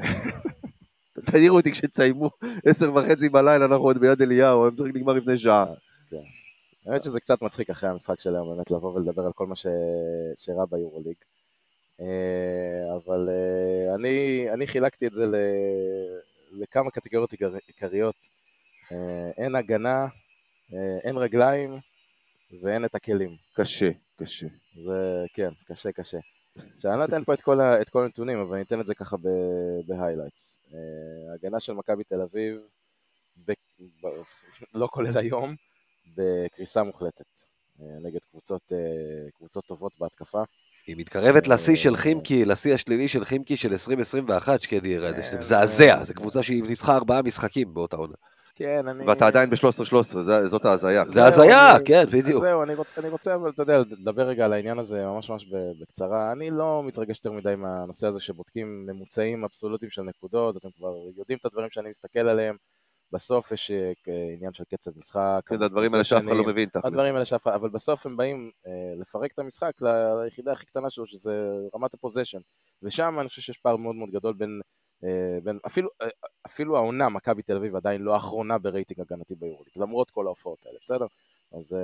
תעירו אותי כשתסיימו עשר וחצי בלילה, אנחנו עוד ביד אליהו, נגמר לפני שעה. האמת שזה קצת מצחיק אחרי המשחק של היום, באמת לבוא ולדבר על כל מה שאירע ביורוליג. אה, אבל אה, אני, אני חילקתי את זה לכמה קטגוריות עיקריות. אה, אין הגנה, אין רגליים ואין את הכלים. קשה, קשה. זה, כן, קשה, קשה. עכשיו, אני לא אתן פה את כל, את כל הנתונים, אבל אני אתן את זה ככה ב highlights. ההגנה של מכבי תל אביב, ב, ב, לא כולל היום, בקריסה מוחלטת אה, נגד קבוצות, אה, קבוצות טובות בהתקפה. היא מתקרבת לשיא של חימקי, לשיא השלילי של חימקי של 2021, שקדי ירד, זה מזעזע, זו קבוצה שהיא ניצחה ארבעה משחקים באותה עונה. כן, אני... ואתה עדיין ב-13-13, זאת ההזיה. זה הזיה, כן, בדיוק. זהו, אני רוצה, אני רוצה, אבל אתה יודע, לדבר רגע על העניין הזה ממש ממש בקצרה. אני לא מתרגש יותר מדי מהנושא הזה שבודקים ממוצעים אבסולוטיים של נקודות, אתם כבר יודעים את הדברים שאני מסתכל עליהם. בסוף יש אה, עניין של קצב משחק. כן, הדברים האלה שאף אחד לא מבין תכלס. הדברים האלה שאף אחד, אבל בסוף הם באים אה, לפרק את המשחק ליחידה הכי קטנה שלו, שזה רמת ה possession. ושם אני חושב שיש פער מאוד מאוד גדול בין, אה, בין אפילו, אפילו העונה, מכבי תל אביב עדיין לא האחרונה ברייטינג הגנתי ביורוליג, למרות כל ההופעות האלה, בסדר? אז,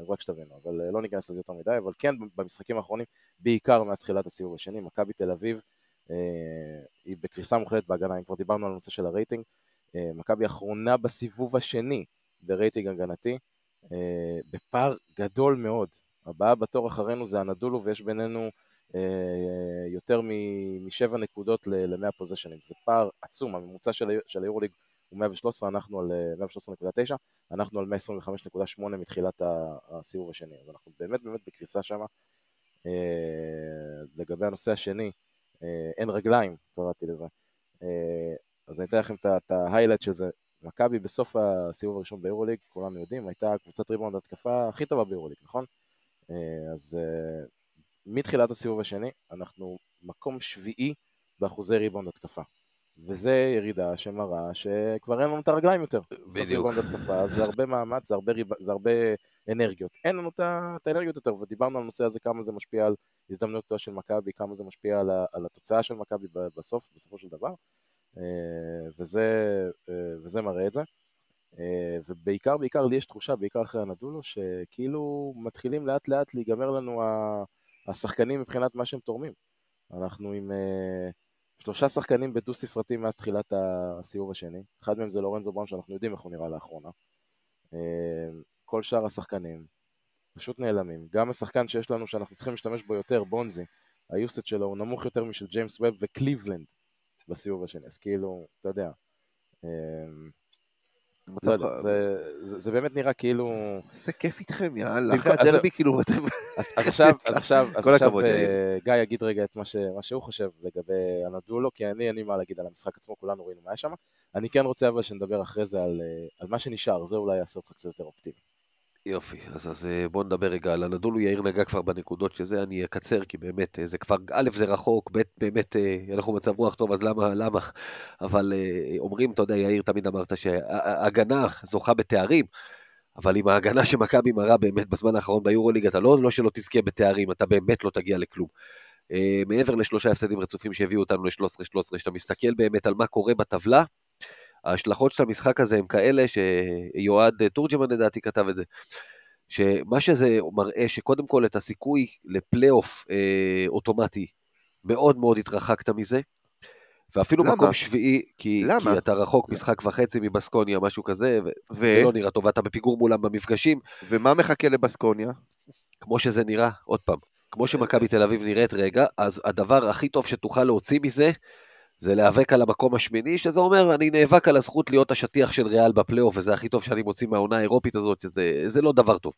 אז רק שתבינו, אבל לא ניכנס לזה יותר מדי, אבל כן במשחקים האחרונים, בעיקר מאז תחילת הסיבוב השני, מכבי תל אביב אה, היא בקריסה מוחלטת בהגנה, אם כבר דיברנו על הנושא של הרייטינג, מכבי אחרונה בסיבוב השני ברייטינג הגנתי, אה, בפער גדול מאוד. הבאה בתור אחרינו זה אנאדולו, ויש בינינו אה, יותר משבע נקודות ל-100 פוזיישנים. זה פער עצום, הממוצע של, היורוליג הוא 113, אנחנו על אה, 113.9, אנחנו על 125.8 מתחילת הסיבוב השני. אז אנחנו באמת באמת בקריסה שם. אה, לגבי הנושא השני, אה, אין רגליים, קראתי לזה. אז אני אתן לכם את ה- את ה highlight של זה. מכבי בסוף הסיבוב הראשון ביורוליג, כולנו יודעים, הייתה קבוצת ריבאונד התקפה הכי טובה ביורוליג, נכון? אה, אז אה, מתחילת הסיבוב השני, אנחנו מקום שביעי באחוזי ריבאונד התקפה. וזה ירידה שמראה שכבר אין לנו את הרגליים יותר. בדיוק. ריבאונד התקפה, זה הרבה מאמץ, זה הרבה, ריב... זה הרבה אנרגיות. אין לנו את האנרגיות יותר, ודיברנו על הנושא הזה, כמה זה משפיע על הזדמנות של מכבי, כמה זה משפיע על, ה... על התוצאה של מכבי בסוף, בסופו של דבר. אה, וזה, אה, וזה מראה את זה. אה, ובעיקר, בעיקר, לי יש תחושה, בעיקר אחרי הנדולו, שכאילו מתחילים לאט לאט להיגמר לנו השחקנים מבחינת מה שהם תורמים. אנחנו עם שלושה שחקנים בדו ספרתי מאז תחילת הסיבוב השני. אחד מהם זה לורנזו בראון, שאנחנו יודעים איך הוא נראה לאחרונה. כל שאר השחקנים פשוט נעלמים. גם השחקן שיש לנו, שאנחנו צריכים להשתמש בו יותר, בונזי, היוסט שלו הוא נמוך יותר משל ג'יימס ווב וקליבלנד בסיבוב השני. אז כאילו, אתה יודע. מצב- לא יודע, זה, זה, זה באמת נראה כאילו... איזה כיף איתכם, יאללה. אחרי הדרבי, כאילו. אז, אז עכשיו, אז עכשיו, אז עכשיו אה. גיא יגיד רגע את מה, ש, מה שהוא חושב לגבי הנדולו, כי אני אין לי מה להגיד על המשחק עצמו, כולנו ראינו מה היה שם. אני כן רוצה אבל שנדבר אחרי זה על, אה, על מה שנשאר, זה אולי יעשה אותך קצת יותר אופטימי. יופי, אז, אז אה, בואו נדבר רגע על הנדולו, יאיר נגע כבר בנקודות שזה, אני אקצר, כי באמת, אה, זה כבר, א', זה רחוק, ב', באמת, אה, אנחנו במצב רוח טוב, אז למה, למה? אבל אומרים, אתה יודע, יאיר, תמיד אמרת שההגנה זוכה בתארים, אבל עם ההגנה שמכבי מראה באמת בזמן האחרון ביורוליג, אתה לא, לא שלא תזכה בתארים, אתה באמת לא תגיע לכלום. מעבר לשלושה הפסדים רצופים שהביאו אותנו ל-13-13, כשאתה מסתכל באמת על מה קורה בטבלה, ההשלכות של המשחק הזה הם כאלה שיועד אה, תורג'מן לדעתי כתב את זה, שמה שזה מראה שקודם כל את הסיכוי לפלייאוף אה, אוטומטי מאוד מאוד התרחקת מזה, ואפילו למה? מקום שביעי, כי, למה? כי אתה רחוק משחק וחצי מבסקוניה, משהו כזה, ו... וזה לא נראה טוב, ואתה בפיגור מולם במפגשים, ומה מחכה לבסקוניה? כמו שזה נראה, עוד פעם, כמו שמכבי תל אביב נראית רגע, אז הדבר הכי טוב שתוכל להוציא מזה, זה להיאבק על המקום השמיני, שזה אומר, אני נאבק על הזכות להיות השטיח של ריאל בפלייאוף, וזה הכי טוב שאני מוציא מהעונה האירופית הזאת, זה, זה לא דבר טוב.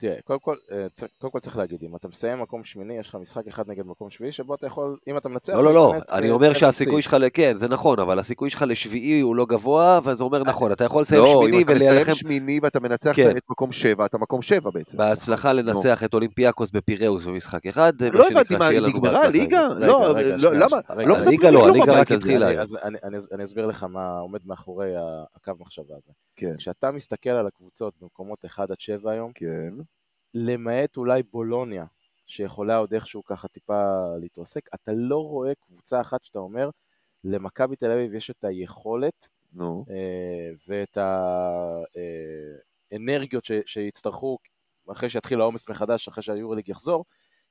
תראה, קודם כל, אה, קודם כל צריך להגיד, אם אתה מסיים מקום שמיני, יש לך משחק אחד נגד מקום שביעי, שבו אתה יכול, אם אתה מנצח, לא, לא, לא, אני אומר שהסיכוי. שלך, כן, זה נכון, אבל הסיכוי שלך לשביעי הוא לא גבוה, וזה אומר נכון, אתה יכול לסיים לא, שמיני אם אתה מסיים ולהילחם שמיני ואתה מנצח כן. את מקום שבע, אתה מקום שבע בעצם. בהצלחה לנצח את אולימפיאקוס בפיראוס במשחק אחד, לא הבנתי מה, נגמרה? רגע, לא, לא, למה? לא רגע, מספרים הליגה לא, כלום הליגה רק. התחילה. אני- אז אני, אסביר לך מה עומד מאחורי הקו מחשבה הזה. כן, כשאתה מסתכל על הקבוצות במקומות 1 עד 7 היום, כן. למעט אולי בולוניה, שיכולה עוד איכשהו ככה טיפה להתרסק, אתה לא רואה קבוצה אחת שאתה אומר, למכבי תל אביב יש את היכולת נו. אה, ואת האנרגיות ש- שיצטרכו אחרי שיתחיל העומס מחדש, אחרי שהיורוליג יחזור,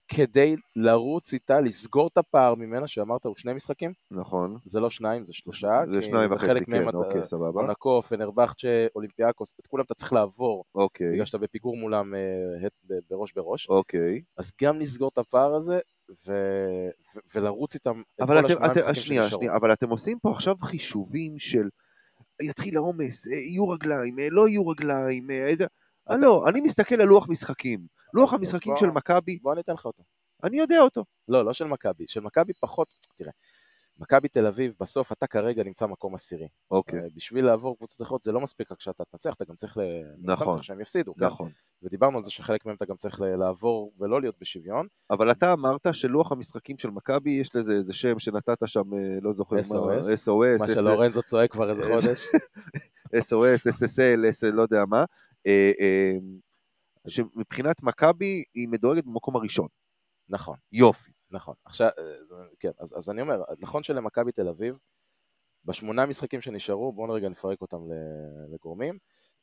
כדי לרוץ איתה, לסגור את הפער ממנה, שאמרת הוא שני משחקים, נכון. זה לא שניים, זה שלושה. זה שניים וחצי, כן, אוקיי, סבבה. מונקו, פנרבכצ'ה, אולימפיאקוס, את כולם אתה צריך לעבור, אוקיי, בגלל שאתה בפיגור מולם אה, בראש בראש. אוקיי. אז גם לסגור את הפער הזה, ו... ו... ולרוץ איתם את כל השמונה משחקים שנייה. שנייה, אבל אתם עושים פה עכשיו חישובים של יתחיל העומס, אה, יהיו רגליים, אה, לא יהיו רגליים, אה, איזה- לא, אני מסתכל על לוח משחקים. לוח המשחקים בוא- של מכבי, בוא אני אתן לך אותו. אני יודע אותו. לא, לא של מכבי, של מכבי פחות, תראה, מכבי תל אביב, בסוף אתה כרגע נמצא מקום עשירי. אוקיי, אה, בשביל לעבור קבוצות אחרות זה לא מספיק רק שאתה תנצח, אתה גם צריך ל... נכון. צריך שהם יפסידו. כן? נכון. ודיברנו על זה שחלק מהם אתה גם צריך לעבור ולא להיות בשוויון. אבל אתה אמרת שלוח המשחקים של מכבי, יש לזה איזה שם שנתת שם, אה, לא זוכר מה, SOS. SOS, מה שלורנזו צועק כבר איזה חודש. SOS, SSL, SL, לא יודע מה, אה, שמבחינת מכבי היא מדורגת במקום הראשון. נכון. יופי. נכון. עכשיו, אה, כן, אז, אז אני אומר, נכון שלמכבי תל אביב, בשמונה משחקים שנשארו, בואו רגע נפרק אותם לגורמים.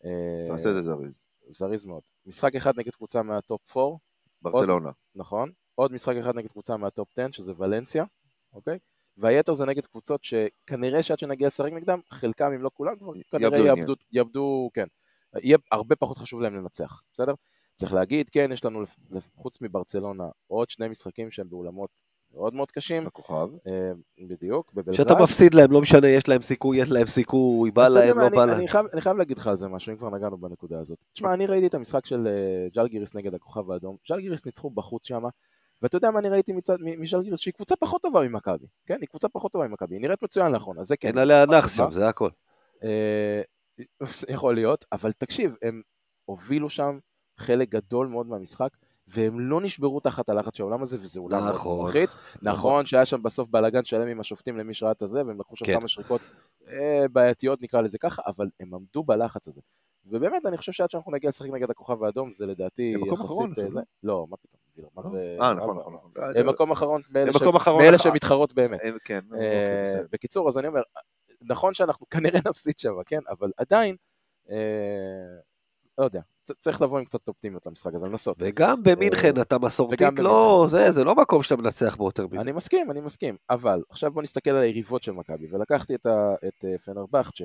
אה, תעשה את זה זריז. זריז מאוד. משחק אחד נגד קבוצה מהטופ 4, ברצלונה. נכון. עוד משחק אחד נגד קבוצה מהטופ 10, שזה ולנסיה, אוקיי? והיתר זה נגד קבוצות שכנראה שעד שנגיע לשחק נגדם, חלקם אם לא כולם כבר כנראה יאבדו, יאבדו, כן. יהיה הרבה פחות חשוב להם לנצח, בסדר? צריך להגיד, כן, יש לנו חוץ מברצלונה עוד שני משחקים שהם באולמות מאוד מאוד קשים, הכוכב. אה, בדיוק, בבלגרד. שאתה מפסיד להם, לא משנה, יש להם סיכוי, יש להם סיכוי, בא להם, לא אני- בא להם. אני חייב- אני חייב להגיד לך על זה משהו, אם כבר נגענו בנקודה הזאת. תשמע, אני ראיתי את המשחק של אה, ג'לגיריס נגד הכוכב האדום. ג'לגיריס ניצחו בחוץ שם, ואתה יודע מה אני ראיתי מצד- מ- מז'לגיריס? שהיא קבוצה פחות טובה ממכבי. כן, היא קבוצה פחות טובה ממכבי. היא נראית מצוין לאחרונה, זה כן. אין עליה נח. שם, זה הכל. אה, יכול להיות, אבל תקשיב, הם הובילו שם חלק גדול מאוד מהמשחק, והם לא נשברו תחת הלחץ של העולם הזה, וזה אולם מאוד נכון. מלחיץ. נכון שהיה שם בסוף בלאגן שלם עם השופטים למי שראה את הזה, והם לקחו שם כן. כמה שריקות אה, בעייתיות נקרא לזה ככה, אבל הם עמדו בלחץ הזה. ובאמת, אני חושב שעד שאנחנו נגיע לשחק נגד הכוכב האדום, זה לדעתי יחסית... אה, עכשיו, זה- לא, מה פתאום, אה, נכון, ומה- נכון, נכון. הם מקום אחרון מאלה אה, שמתחרות באמת. כן, אה, אוקיי. בקיצור, אז אני אומר, נכון שאנחנו כנראה נפסיד שם, כן? אבל עדיין, אה, לא יודע, צריך לבוא עם קצת אופטימיות למשחק הזה, לנסות. וגם במינכן אתה מסורתית, לא. זה, זה לא מקום שאתה מנצח בו יותר מדי. אני מסכים, אני מסכים, אבל עכשיו בוא נסתכל על היריבות של מכבי, ולקחתי את, ה, את אה, פנרבכצ'ה,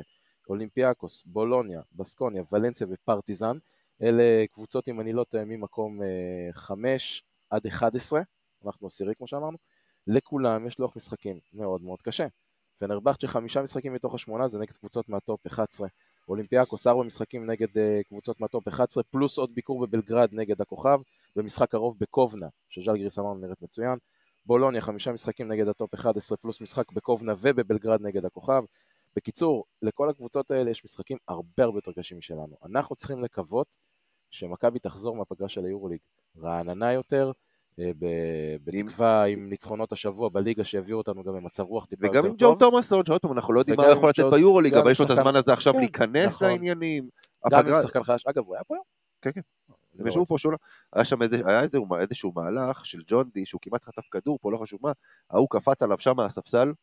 אולימפיאקוס, בולוניה, בסקוניה, ולנסיה ופרטיזן, אלה קבוצות, אם אני לא טועה, ממקום אה, 5 עד 11, אנחנו עשירי כמו שאמרנו, לכולם יש לוח משחקים מאוד מאוד קשה. פנרבכצ'ה חמישה משחקים מתוך השמונה זה נגד קבוצות מהטופ 11, אולימפיאקוס ארבע משחקים נגד אה, קבוצות מהטופ 11, פלוס עוד ביקור בבלגרד נגד הכוכב, ומשחק קרוב בקובנה, שז'לגיריס אמרנו נראית מצוין, בולוניה חמישה משחקים נגד הטופ 11, פלוס משחק בקובנה ובבלגרד נגד הכוכב. בקיצור, לכל הקבוצות האלה יש משחקים הרבה הרבה יותר קשים משלנו. אנחנו צריכים לקוות שמכבי תחזור מהפגרה של היורוליג רעננה יותר, אה, בתקווה עם ניצחונות השבוע בליגה שיביאו אותנו גם במצב רוח טיפה יותר וגם טוב. עם ג'ון תומאסון, שעוד פעם, אנחנו לא יודעים מה וגם הוא יכול לתת ביורוליג, אבל יש לו את הזמן הזה עכשיו כן, להיכנס נכון. לעניינים. גם עם שחקן חדש, אגב הוא היה פה היום? כן, כן. הם לא ישבו. פה שולה, היה שם איזה- היה איזה- איזשהו מהלך של ג'ון די, שהוא כמעט חטף כדור פה, לא חשוב מה, ההוא קפץ עליו שם מהספסל.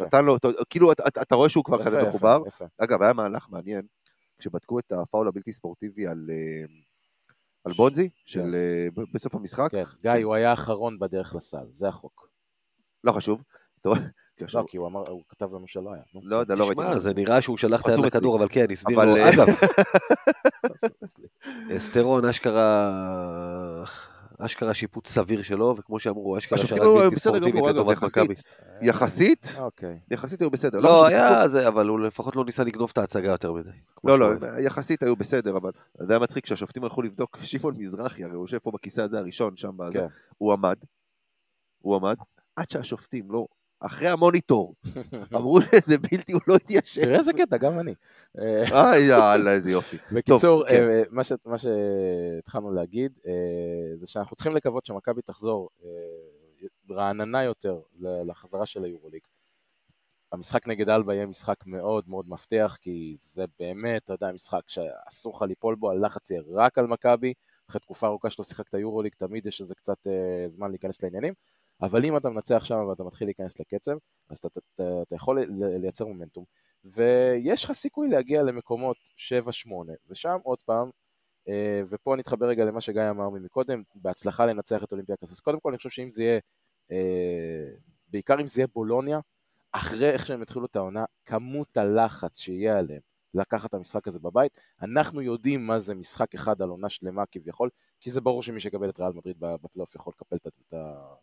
נתן לו, כאילו אתה- אתה רואה שהוא כבר כזה מחובר. אגב, היה מהלך מעניין, כשבדקו את הפאול הבלתי ספורטיבי על אה, על בונזי, של אה, ב- בסוף המשחק, כן, גיא, הוא היה האחרון בדרך לסל, זה החוק. לא חשוב. לא, כי הוא אמר, הוא כתב לנו שלא היה. לא יודע, לא ראיתי. תשמע, זה נראה שהוא שלח את היד. לכדור, אבל כן, הסביר אבל, לו. אה, אגב, אצלי. אסטרון אשכרה... אשכרה שיפוט סביר שלו, וכמו שאמרו, אשכרה שרק בלתי ספורטיבית לטובת. מכבי. יחסית, אוקיי. יחסית היו בסדר. לא, חשוב, היה זה, אבל הוא לפחות לא ניסה לגנוב את ההצגה יותר מדי. לא, לא. יחסית היו בסדר, אבל זה היה מצחיק כשהשופטים הלכו לבדוק, שמעון מזרחי, הרי הוא יושב פה בכיסא הזה הראשון, שם בזה, כן. הוא עמד, הוא עמד, עד שהשופטים לא, אחרי המוניטור, אמרו שזה בלתי, הוא לא התיישב. תראה איזה קטע, גם אני. אה, יאללה, איזה יופי. בקיצור, כן. אה, מה שהתחלנו להגיד, אה, זה שאנחנו צריכים לקוות שמכבי תחזור אה, רעננה יותר לחזרה של היורוליג. המשחק נגד אלבה יהיה משחק מאוד מאוד מפתח, כי זה באמת, אתה יודע, משחק שאסור לך ליפול בו, הלחץ יהיה רק על מכבי, אחרי תקופה ארוכה שלא שיחקת יורוליג, תמיד יש איזה קצת אה, זמן להיכנס לעניינים, אבל אם אתה מנצח שם ואתה מתחיל להיכנס לקצב, אז אתה, אתה, אתה יכול ל- לייצר מומנטום, ויש לך סיכוי להגיע למקומות 7-8, ושם עוד פעם, אה, ופה נתחבר רגע למה שגיא אמר מקודם, בהצלחה לנצח את אולימפיאקוס, אז קודם כל אני חושב שאם זה יהיה, אה, בעיקר אם זה יהיה בולוניה, אחרי איך שהם התחילו את העונה, כמות הלחץ שיהיה עליהם לקחת את המשחק הזה בבית, אנחנו יודעים מה זה משחק אחד על עונה שלמה כביכול, כי זה ברור שמי שיקבל את ריאל מדריד בפלייאוף יכול לקפל את ה-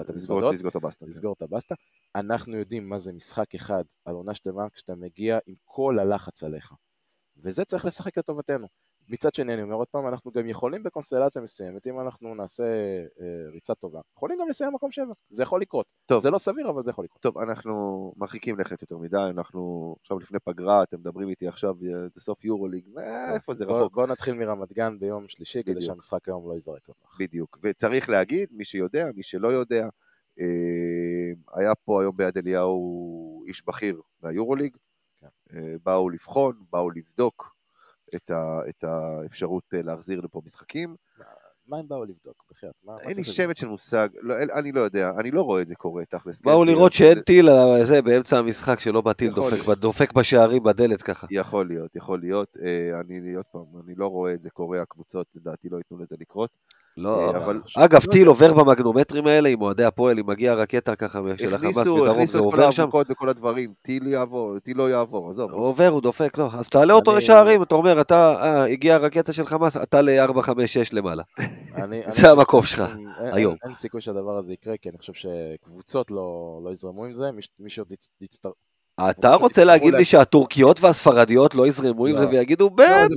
את המזוודות. לסגור את הבסטה. כן. לסגור את הבסטה. אנחנו יודעים מה זה משחק אחד על עונה שלמה כשאתה מגיע עם כל הלחץ עליך. וזה צריך לשחק לטובתנו. מצד שני, אני אומר עוד פעם, אנחנו גם יכולים בקונסטלציה מסוימת, אם אנחנו נעשה אה, ריצה טובה, יכולים גם לסיים מקום שבע, זה יכול לקרות. טוב. זה לא סביר, אבל זה יכול לקרות. טוב, אנחנו מרחיקים לכת יותר מדי, אנחנו עכשיו לפני פגרה, אתם מדברים איתי עכשיו אה, בסוף יורוליג, אה, איפה זה בוא, רחוק? בוא נתחיל מרמת גן ביום שלישי, כדי בדיוק. שהמשחק היום לא ייזרק לפח. בדיוק. וצריך להגיד, מי שיודע, מי שלא יודע, אה, היה פה היום ביד אליהו איש בכיר מהיורוליג, כן. אה, באו לבחון, באו לבדוק את, ה, את האפשרות אה, להחזיר לפה משחקים. מה הם באו לבדוק? בחייאת, אין לי שמץ של מושג, לא, אין- אני לא יודע, אני לא רואה את זה קורה תכלס. באו כן, לראות זה- שאין טיל על זה באמצע המשחק, שלא בא טיל דופק דופק בשערים בדלת ככה. יכול להיות, יכול להיות. אה, אני, עוד פעם, אני לא רואה את זה קורה, הקבוצות לדעתי לא ייתנו לזה לקרות. לא, אה, אבל- אגב, לא טיל יודע. עובר במגנומטרים האלה עם אוהדי הפועל, אם מגיע רקטה ככה של החמאס הכניסו, מדרום, הכניסו זה את כל עובר שם? האבוקות וכל הדברים, טיל יעבור, טיל לא יעבור, עזוב. הוא עובר, הוא דופק, לא. אז תעלה אותו לשערים, אתה אומר, אתה, אה, הגיע רקטה של חמאס, אתה ל-4, 5, 6 למעלה. זה המקום שלך, היום. אין סיכוי שהדבר הזה יקרה, כי אני חושב שקבוצות לא לא יזרמו עם זה, מי שעוד. אתה רוצה להגיד לי שהטורקיות והספרדיות לא יזרמו עם לא. זה ויגידו, לא, בטח. זה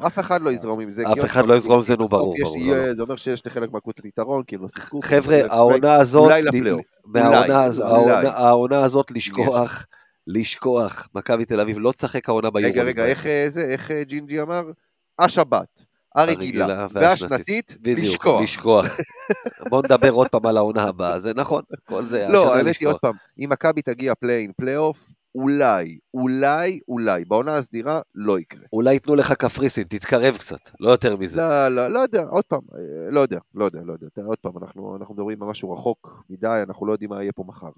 לא- אף אחד לא יזרום עם זה. אף אחד לא יזרום עם זה, נו, ברור, לא. זה אומר שיש לחלק מהקבוצות יתרון, לא שיחקו. חבר'ה, העונה הזאת. העונה- הזאת לשכוח, לשכוח, מכבי תל אביב לא תשחק העונה ביורוליג. רגע, רגע, איך אה, אה, ג'ינג'י אמר? השבת, הרגילה והשנתית, לשכוח. לשכוח. בוא נדבר עוד פעם על העונה הבאה, זה נכון, כל זה, לא, האמת היא. עוד פעם, אם מכבי תגיע פליין, פלייאוף, אולי, אולי, אולי, בעונה הסדירה לא יקרה. אולי ייתנו לך קפריסין, תתקרב קצת, לא יותר מזה. לא, לא, לא יודע, עוד פעם, אה, לא יודע, לא יודע, לא יודע. עוד פעם, אנחנו, אנחנו מדברים על משהו רחוק מדי, אנחנו לא יודעים מה יהיה פה מחר.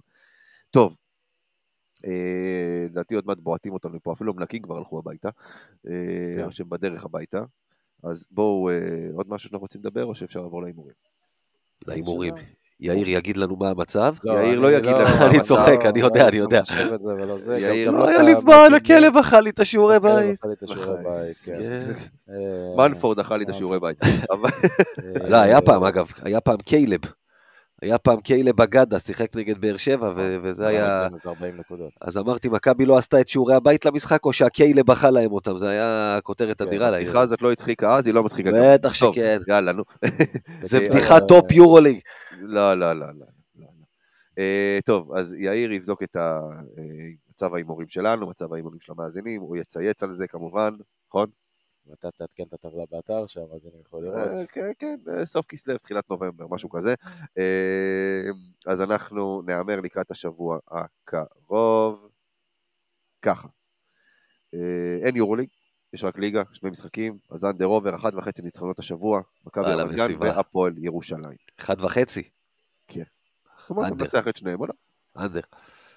טוב, אה, לדעתי עוד מעט בועטים אותנו פה, אפילו המנקים כבר הלכו הביתה, אה, כן. או שהם בדרך הביתה. אז בואו, אה, עוד משהו שאנחנו רוצים לדבר, או שאפשר לעבור להימורים? להימורים. יאיר יגיד לנו מה המצב? יאיר לא אני יגיד לך אני מה צוחק, לא- אני יודע, לא אני יודע. יאיר, לא את היה לי זמן. הכלב אכל לי את השיעורי בית. בית, כן. כן. אה, מנפורד אכל לי את השיעורי בית. אבל אה, לא, היה פעם, אגב, היה פעם קיילב. היה פעם קיילב אגדה, שיחק נגד באר שבע, ו- וזה היה... איזה 40 נקודות. אז אמרתי, מכבי לא עשתה את שיעורי הבית למשחק, או שהקיילב אכל להם אותם, זה היה כותרת כן, אדירה לעיר. הבדיחה הזאת לא הצחיקה אז, היא לא מצחיקה גם. בטח שכן. יאללה, נו. זה אה, בדיחת טופ יורוליג. לא, לא, לא, לא. לא, לא. אה, טוב, אז יאיר יבדוק את אה, מצב ההימורים שלנו, מצב ההימורים של המאזינים, הוא יצייץ על זה כמובן, נכון? ואתה תעדכן את הטבלה באתר, שהמאזינים יוכלו לראות. אה, כן, כן, אה, סוף כסלו, תחילת נובמבר, משהו כזה. אה, אז אנחנו נהמר לקראת השבוע הקרוב. ככה, אין יורוליג, יש רק ליגה, שני משחקים, אז אנדר עובר, אחת וחצי ניצחונות השבוע, מכבי רמת גן. והפועל ירושלים. אחד וחצי, זאת אומרת. ננצח את שניהם, או לא? אנדר.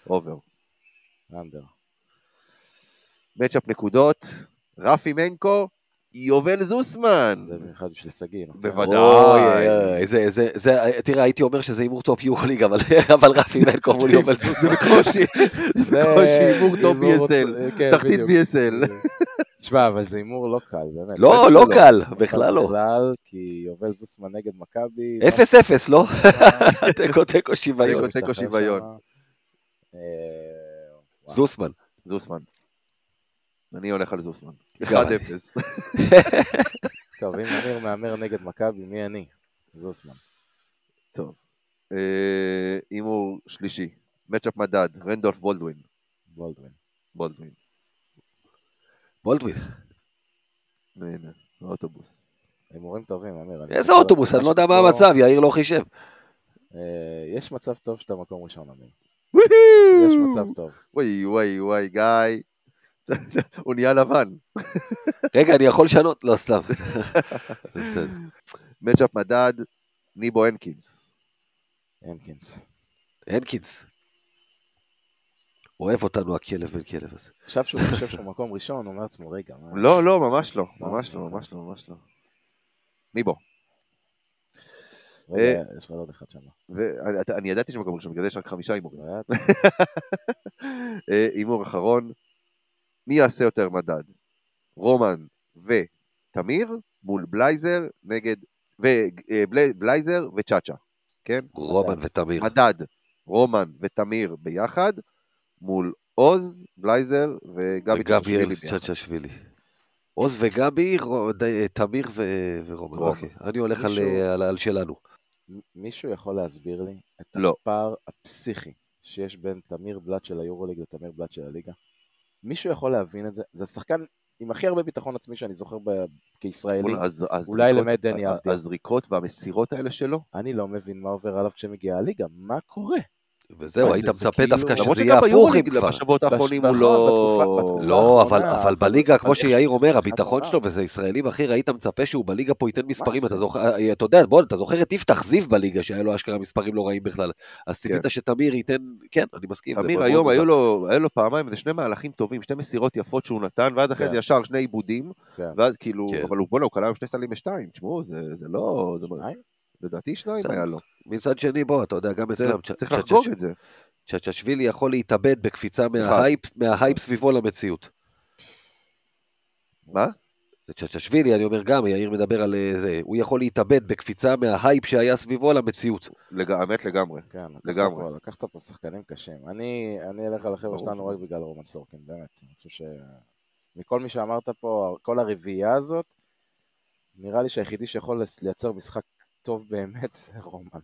עובר. אנדר. matchup נקודות, רפי מנקו, יובל זוסמן. זה במיוחד בשביל סגי. נכון? בוודאי. זה, זה, זה, תראה, הייתי אומר שזה הימור top יורוליג, אבל, אבל רפי מלקו מול יובל זוסמן. בקושי, זה בקושי הימור הימור- BSL, כן, תחתית. BSL. תשמע, אבל זה הימור לא קל, באמת. לא, לא. קל, בכלל לא. בכלל, כי יובל זוסמן נגד מכבי. אפס אפס, לא? תיקו תיקו שוויון. תיקו, תיקו, שוויון. אה. זוסמן. זוסמן. אני הולך על זוסמן. גם 1-0. טוב, אם אמיר מהמר נגד מכבי, מי אני? זוסמן. טוב. אה, הימור שלישי. מצ'אפ מדד, רנדולף בולדווין. בולדווין. בולדווין. בולדווין. הנה, האוטובוס. הימורים טובים, אמיר. איזה אוטובוס, אני לא יודע מה המצב, יאיר לא חישב. אה, יש מצב טוב שאתה מקום ראשון, אמיר. יש מצב טוב. וואי וואי וואי גיא. הוא נהיה לבן. רגע, אני יכול לשנות? לא, סתם. מצ'אפ מדד, ניבו הנקינס. הנקינס. הנקינס. אוהב אותנו הכלב בן כלב הזה. עכשיו שהוא חושב שהוא מקום ראשון, הוא אומר לעצמו, רגע. לא, לא, ממש לא. ממש לא, ממש לא, ממש לא. ניבו. רגע, יש לך עוד אחד שם. ואני ידעתי שמקום ראשון, בגלל זה יש רק חמישה הימורים. היה- אה, הימור אחרון, מי יעשה יותר מדד? רומן ותמיר מול בלייזר נגד, ובלייזר וצ'אצ'ה, כן? רומן ותמיר. מדד, רומן ותמיר ביחד, מול עוז, בלייזר וגבי וגביאל ביחד. צ'צ'שווילי. עוז וגבי, ד- תמיר ורומן. רומן. אוקיי, אני הולך על, על שלנו. מישהו יכול להסביר לי את לא. הפער הפסיכי שיש בין תמיר בלאט של היורוליג לתמיר בלאט של הליגה? מישהו יכול להבין את זה? זה השחקן עם הכי הרבה ביטחון עצמי שאני זוכר ב- כישראלי. אז- אז אולי למד דני אבדיה. הזריקות והמסירות האלה שלו, אני לא מבין מה עובר עליו כשמגיע הליגה, מה קורה? וזהו, היית זה- זה מצפה כאילו- דווקא שזה יהיה הפוך אם כבר. בשבועות האחרונים הוא נכון, לא... בתקופה- בתקופה- לא, אבל, בליגה, כמו שיאיר אומר, הביטחון? שלו, וזה ישראלים, אחי, היית מצפה שהוא בליגה פה ייתן מספרים, זה? אתה זוכר, אה, אתה יודע, בוא, אתה זוכר את יפתח זיו בליגה, שהיה לו אשכרה מספרים לא רעים בכלל. אז ציפית שתמיר ייתן, כן, אני מסכים. זה תמיר היום, היו. לו, פעמיים, איזה שני מהלכים טובים, שתי מסירות יפות שהוא נתן, ואז אחרי כן. זה ישר שני עיבודים, כן. ואז כאילו, כן. אבל הוא, בואנה, הוא קלע היום שני סלים בשתיים, תשמעו, זה זה לא... לדעתי שניים. היה לו. מצד שני, בוא, אתה יודע, גם אצלם, צריך לחגוג את זה. צ'צ'שווילי יכול להתאבד בקפיצה מההייפ, סביבו למציאות. מה? צ'צ'שווילי, אני אומר גם, יאיר מדבר על אה, זה, הוא יכול להתאבד בקפיצה מההייפ שהיה סביבו למציאות. האמת לגמרי. כן, לגמרי. לקחת פה שחקנים קשים. אני אני אלך על החבר'ה. שלנו רק בגלל רומן סורקין, באמת. אני חושב ש... מכל מי שאמרת פה, כל הרביעייה הזאת, נראה לי שהיחידי שיכול לייצר משחק טוב באמת זה רומן.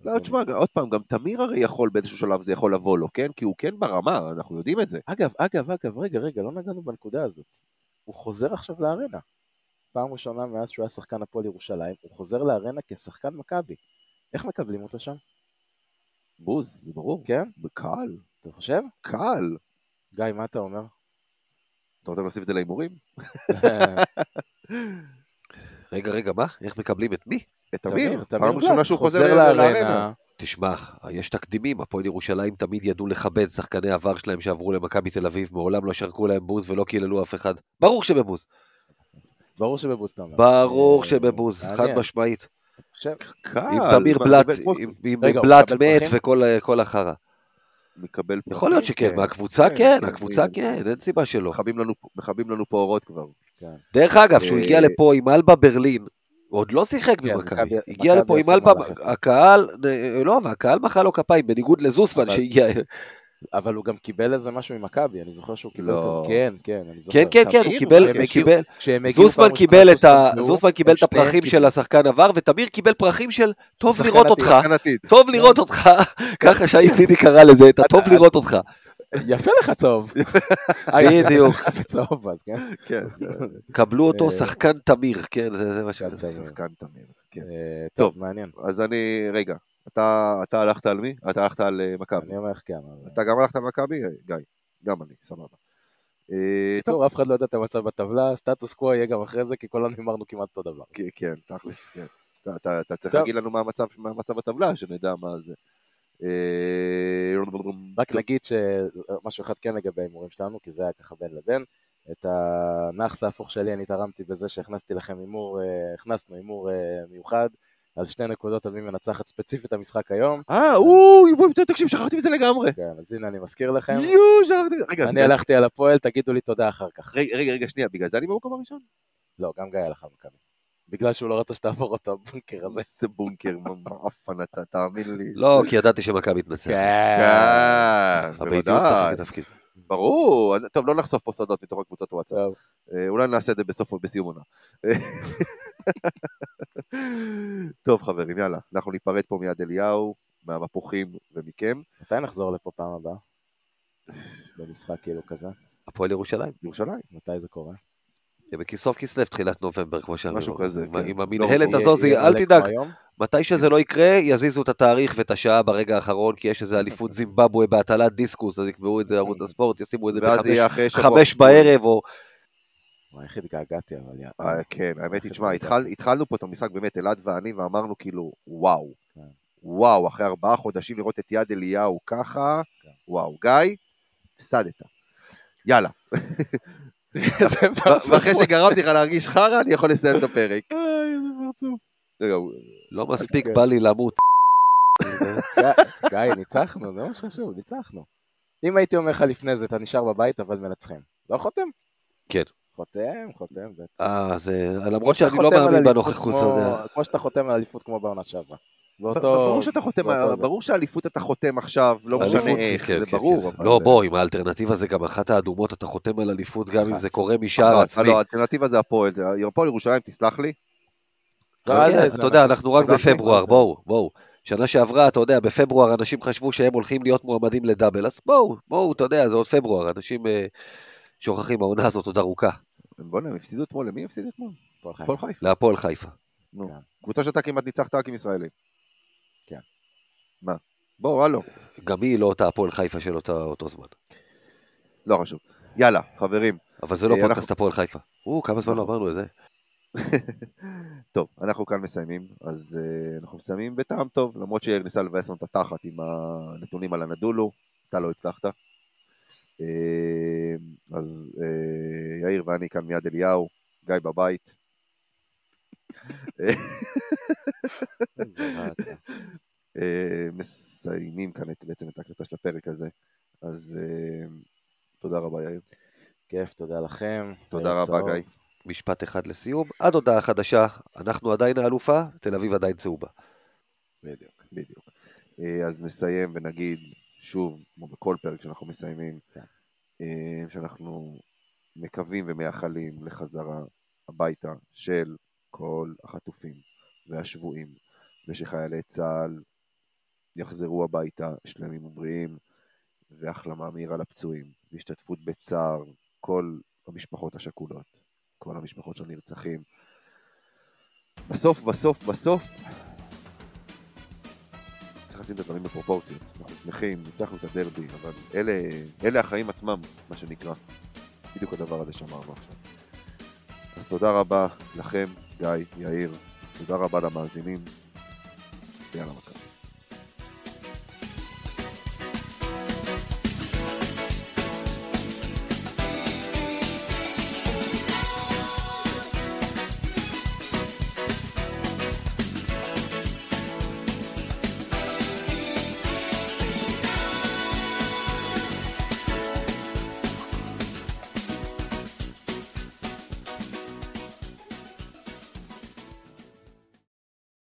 לא, תשמע, עוד פעם, גם תמיר הרי יכול באיזשהו שלב זה יכול לבוא לו, כן? כי הוא כן ברמה, אנחנו יודעים את זה. אגב, אגב, אגב, רגע, רגע, לא נגענו בנקודה הזאת. הוא חוזר עכשיו לארנה. פעם ראשונה מאז שהוא היה שחקן הפועל ירושלים, הוא חוזר לארנה כשחקן מכבי. איך מקבלים אותו שם? בוז, זה ברור. כן? קל, אתה חושב? קל. גיא, מה אתה אומר? אתה רוצה להוסיף את זה להימורים? רגע, רגע, מה? איך מקבלים את מי? את תמיר פעם ראשונה שהוא חוזר לארנה. תשמע, יש תקדימים, הפועל ירושלים תמיד ידעו לכבד שחקני עבר שלהם שעברו למכבי תל אביב, מעולם לא שרקו להם בוז ולא קיללו אף אחד. ברור שבבוז. ברור שבבוז אתה אומר. ברור אה, שבבוז, חד. משמעית. עם תמיר בלאט, עם- בלאט מת? וכל כל החרא. מקבל יכול להיות שכן, מהקבוצה כן, כן, כן, הקבוצה כן. אין סיבה שלא. מכבים לנו פה אורות כבר. דרך אגב, כשהוא אה, הגיע לפה עם אלבה ברלין, הוא עוד לא שיחק כן, במכבי, מכבי- הגיע לפה עם אלבה. הקהל, לא, והקהל מחא לו כפיים, בניגוד לזוסמן שהגיע, אבל הוא גם קיבל איזה משהו ממכבי, אני זוכר שהוא קיבל לא. כזה, כן, כן, אני זוכר. כן, כן, כן, הוא קיבל, קיבל, זוסמן קיבל את ה... זוסמן קיבל את הפרחים של השחקן עבר, ותמיר קיבל פרחים של טוב לראות אותך. טוב לראות אותך, ככה שי צידי קרא לזה, את הטוב לראות אותך. יפה לך צהוב. בדיוק. בצהוב אז, כן? כן, קבלו אותו אה, שחקן תמיר, כן, זה מה ש... שחקן תמיר. שחקן תמיר. כן. אה, טוב. מעניין. אז אני, רגע, אתה הלכת על מי? אתה הלכת על אה, מכבי. אני אומר לך כן. אתה גם הלכת על מכבי? גיא. גם אני, סבבה. בקיצור, אף אחד לא יודע את המצב בטבלה, סטטוס קוו יהיה גם אחרי זה, כי כולנו הימרנו כמעט אותו דבר. כן, כן, תכלס, כן. אתה- צריך. להגיד לנו מה המצב בטבלה, שנדע מה זה. אה, רק נגיד שמשהו אחד כן לגבי ההימורים שלנו, כי זה היה ככה בין לבין. את הנאחס ההפוך שלי אני תרמתי בזה שהכנסתי לכם הימור, אה, הכנסנו הימור אה, מיוחד על שתי נקודות על מי מנצחת ספציפית המשחק היום. אה, אוי, בואי, תקשיב, שכחתי מזה לגמרי. כן, אז הנה אני מזכיר לכם. יואו, שכחתי מזה. רגע, אני הלכתי על הפועל, תגידו לי תודה אחר כך. רגע, רגע, רגע, שנייה, בגלל זה אני במקום הראשון? לא, גם גיא הלך על מכבי. בגלל שהוא לא רצה שתעבור אותו הבונקר הזה. איזה בונקר, מה מעפן אתה, תאמין לי. לא, כי ידעתי שמכבי תנצח. כן. כן, בוודאי. ברור. טוב, לא נחשוף פה סודות מתוך הקבוצות וואטסאפ. טוב. אה, אולי נעשה את זה בסוף, בסיום עונה. טוב, חברים, יאללה. אנחנו ניפרד פה מיד אליהו, מהמפוחים ומכם. מתי נחזור לפה פעם הבאה? במשחק כאילו כזה? הפועל ירושלים. ירושלים. מתי זה קורה? בסוף כסלו, תחילת נובמבר, כמו שאמרו. משהו כזה, כן. עם לא, המנהלת יהיה- הזו, זה אל תדאג? מתי שזה לא יקרה, יזיזו את התאריך ואת השעה ברגע האחרון, כי יש איזה אליפות זימבבואה בהטלת דיסקוס, אז יקבעו את זה ערוץ הספורט, ישימו את זה בחמש בערב, או... וואי, איך התגעגעתי, אבל. אה, כן, האמת היא, תשמע, התחל- התחלנו פה את המשחק באמת, אלעד ואני, ואמרנו כאילו, וואו. כן. וואו, אחרי ארבעה חודשים לראות את יד אליהו ככה, כן. וואו. גיא, הפסדת. יאללה. ואחרי שגרמתי לך להרגיש חרא, אני יכול לסיים את הפרק. לא מספיק כן. בא לי למות. גיא, ניצחנו, זה מה שחשוב, ניצחנו. אם הייתי אומר לך לפני זה, אתה נשאר בבית, אבל מנצחים. לא חותם? כן. חותם, חותם. בטח. אה, זה... למרות שאני לא מאמין בנוכחות, אתה יודע. כמו שאתה חותם על אליפות כמו בעונה שעברה. באותו... ברור שאתה חותם. ברור שהאליפות אתה חותם עכשיו, לא משנה איך, כן, זה כן, ברור. כן. לא, בוא, עם האלטרנטיבה זה גם אחת האדומות, אתה חותם על אליפות גם אם. זה קורה משער אחת. עצמי. לא, האלטרנטיבה זה הפועל. הפועל ירושלים, תסלח לי. לא, אתה יודע, אנחנו רק. בפברואר, בואו, בואו. שנה שעברה, אתה יודע, בפברואר אנשים חשבו שהם הולכים להיות מועמדים לדאבל, אז בואו, בואו, אתה יודע, זה עוד פברואר, אנשים אה, שוכחים, העונה הזאת עוד ארוכה. בוא'נה, הם הפסידו אתמול, למי הפסידו אתמול? להפועל חיפה. נו. קבוצה שאתה כמעט ניצחת רק עם ישראלים. כן. מה? בואו, הלו. גם היא לא אותה הפועל חיפה של אותה- אותו זמן. לא חשוב. יאללה, חברים. אבל זה לא אה, פודקאסט אנחנו- הפועל חיפה. או, כמה זמן לא אמרנו את זה. טוב, אנחנו כאן מסיימים, אז uh, אנחנו מסיימים בטעם טוב, למרות שיאיר ניסה לבאס לנו את התחת עם הנתונים על הנדולו, אתה לא הצלחת. Uh, אז uh, יאיר ואני כאן מיד אליהו, גיא בבית. Uh, מסיימים כאן בעצם את ההקלטה של הפרק הזה, אז uh, תודה רבה יאיר. כיף, תודה לכם. תודה רבה. גיא. משפט אחד לסיום, עד הודעה חדשה, אנחנו עדיין האלופה, תל אביב עדיין צהובה. בדיוק. בדיוק. אה, אז נסיים ונגיד, שוב, כמו בכל פרק שאנחנו מסיימים, כן. אה, שאנחנו מקווים ומייחלים לחזרה הביתה של כל החטופים והשבויים, ושחיילי צה"ל יחזרו הביתה שלמים ובריאים, והחלמה מהירה לפצועים, והשתתפות בצער כל המשפחות השכולות, כל המשפחות של הנרצחים. בסוף, בסוף, בסוף, צריך לשים את הדברים בפרופורציות. אנחנו שמחים, ניצחנו את הדרבי, אבל אלה, אלה החיים עצמם, מה שנקרא. בדיוק הדבר הזה שאמרנו עכשיו. אז תודה רבה לכם, גיא, יאיר, תודה רבה למאזינים, ויאללה מכבי.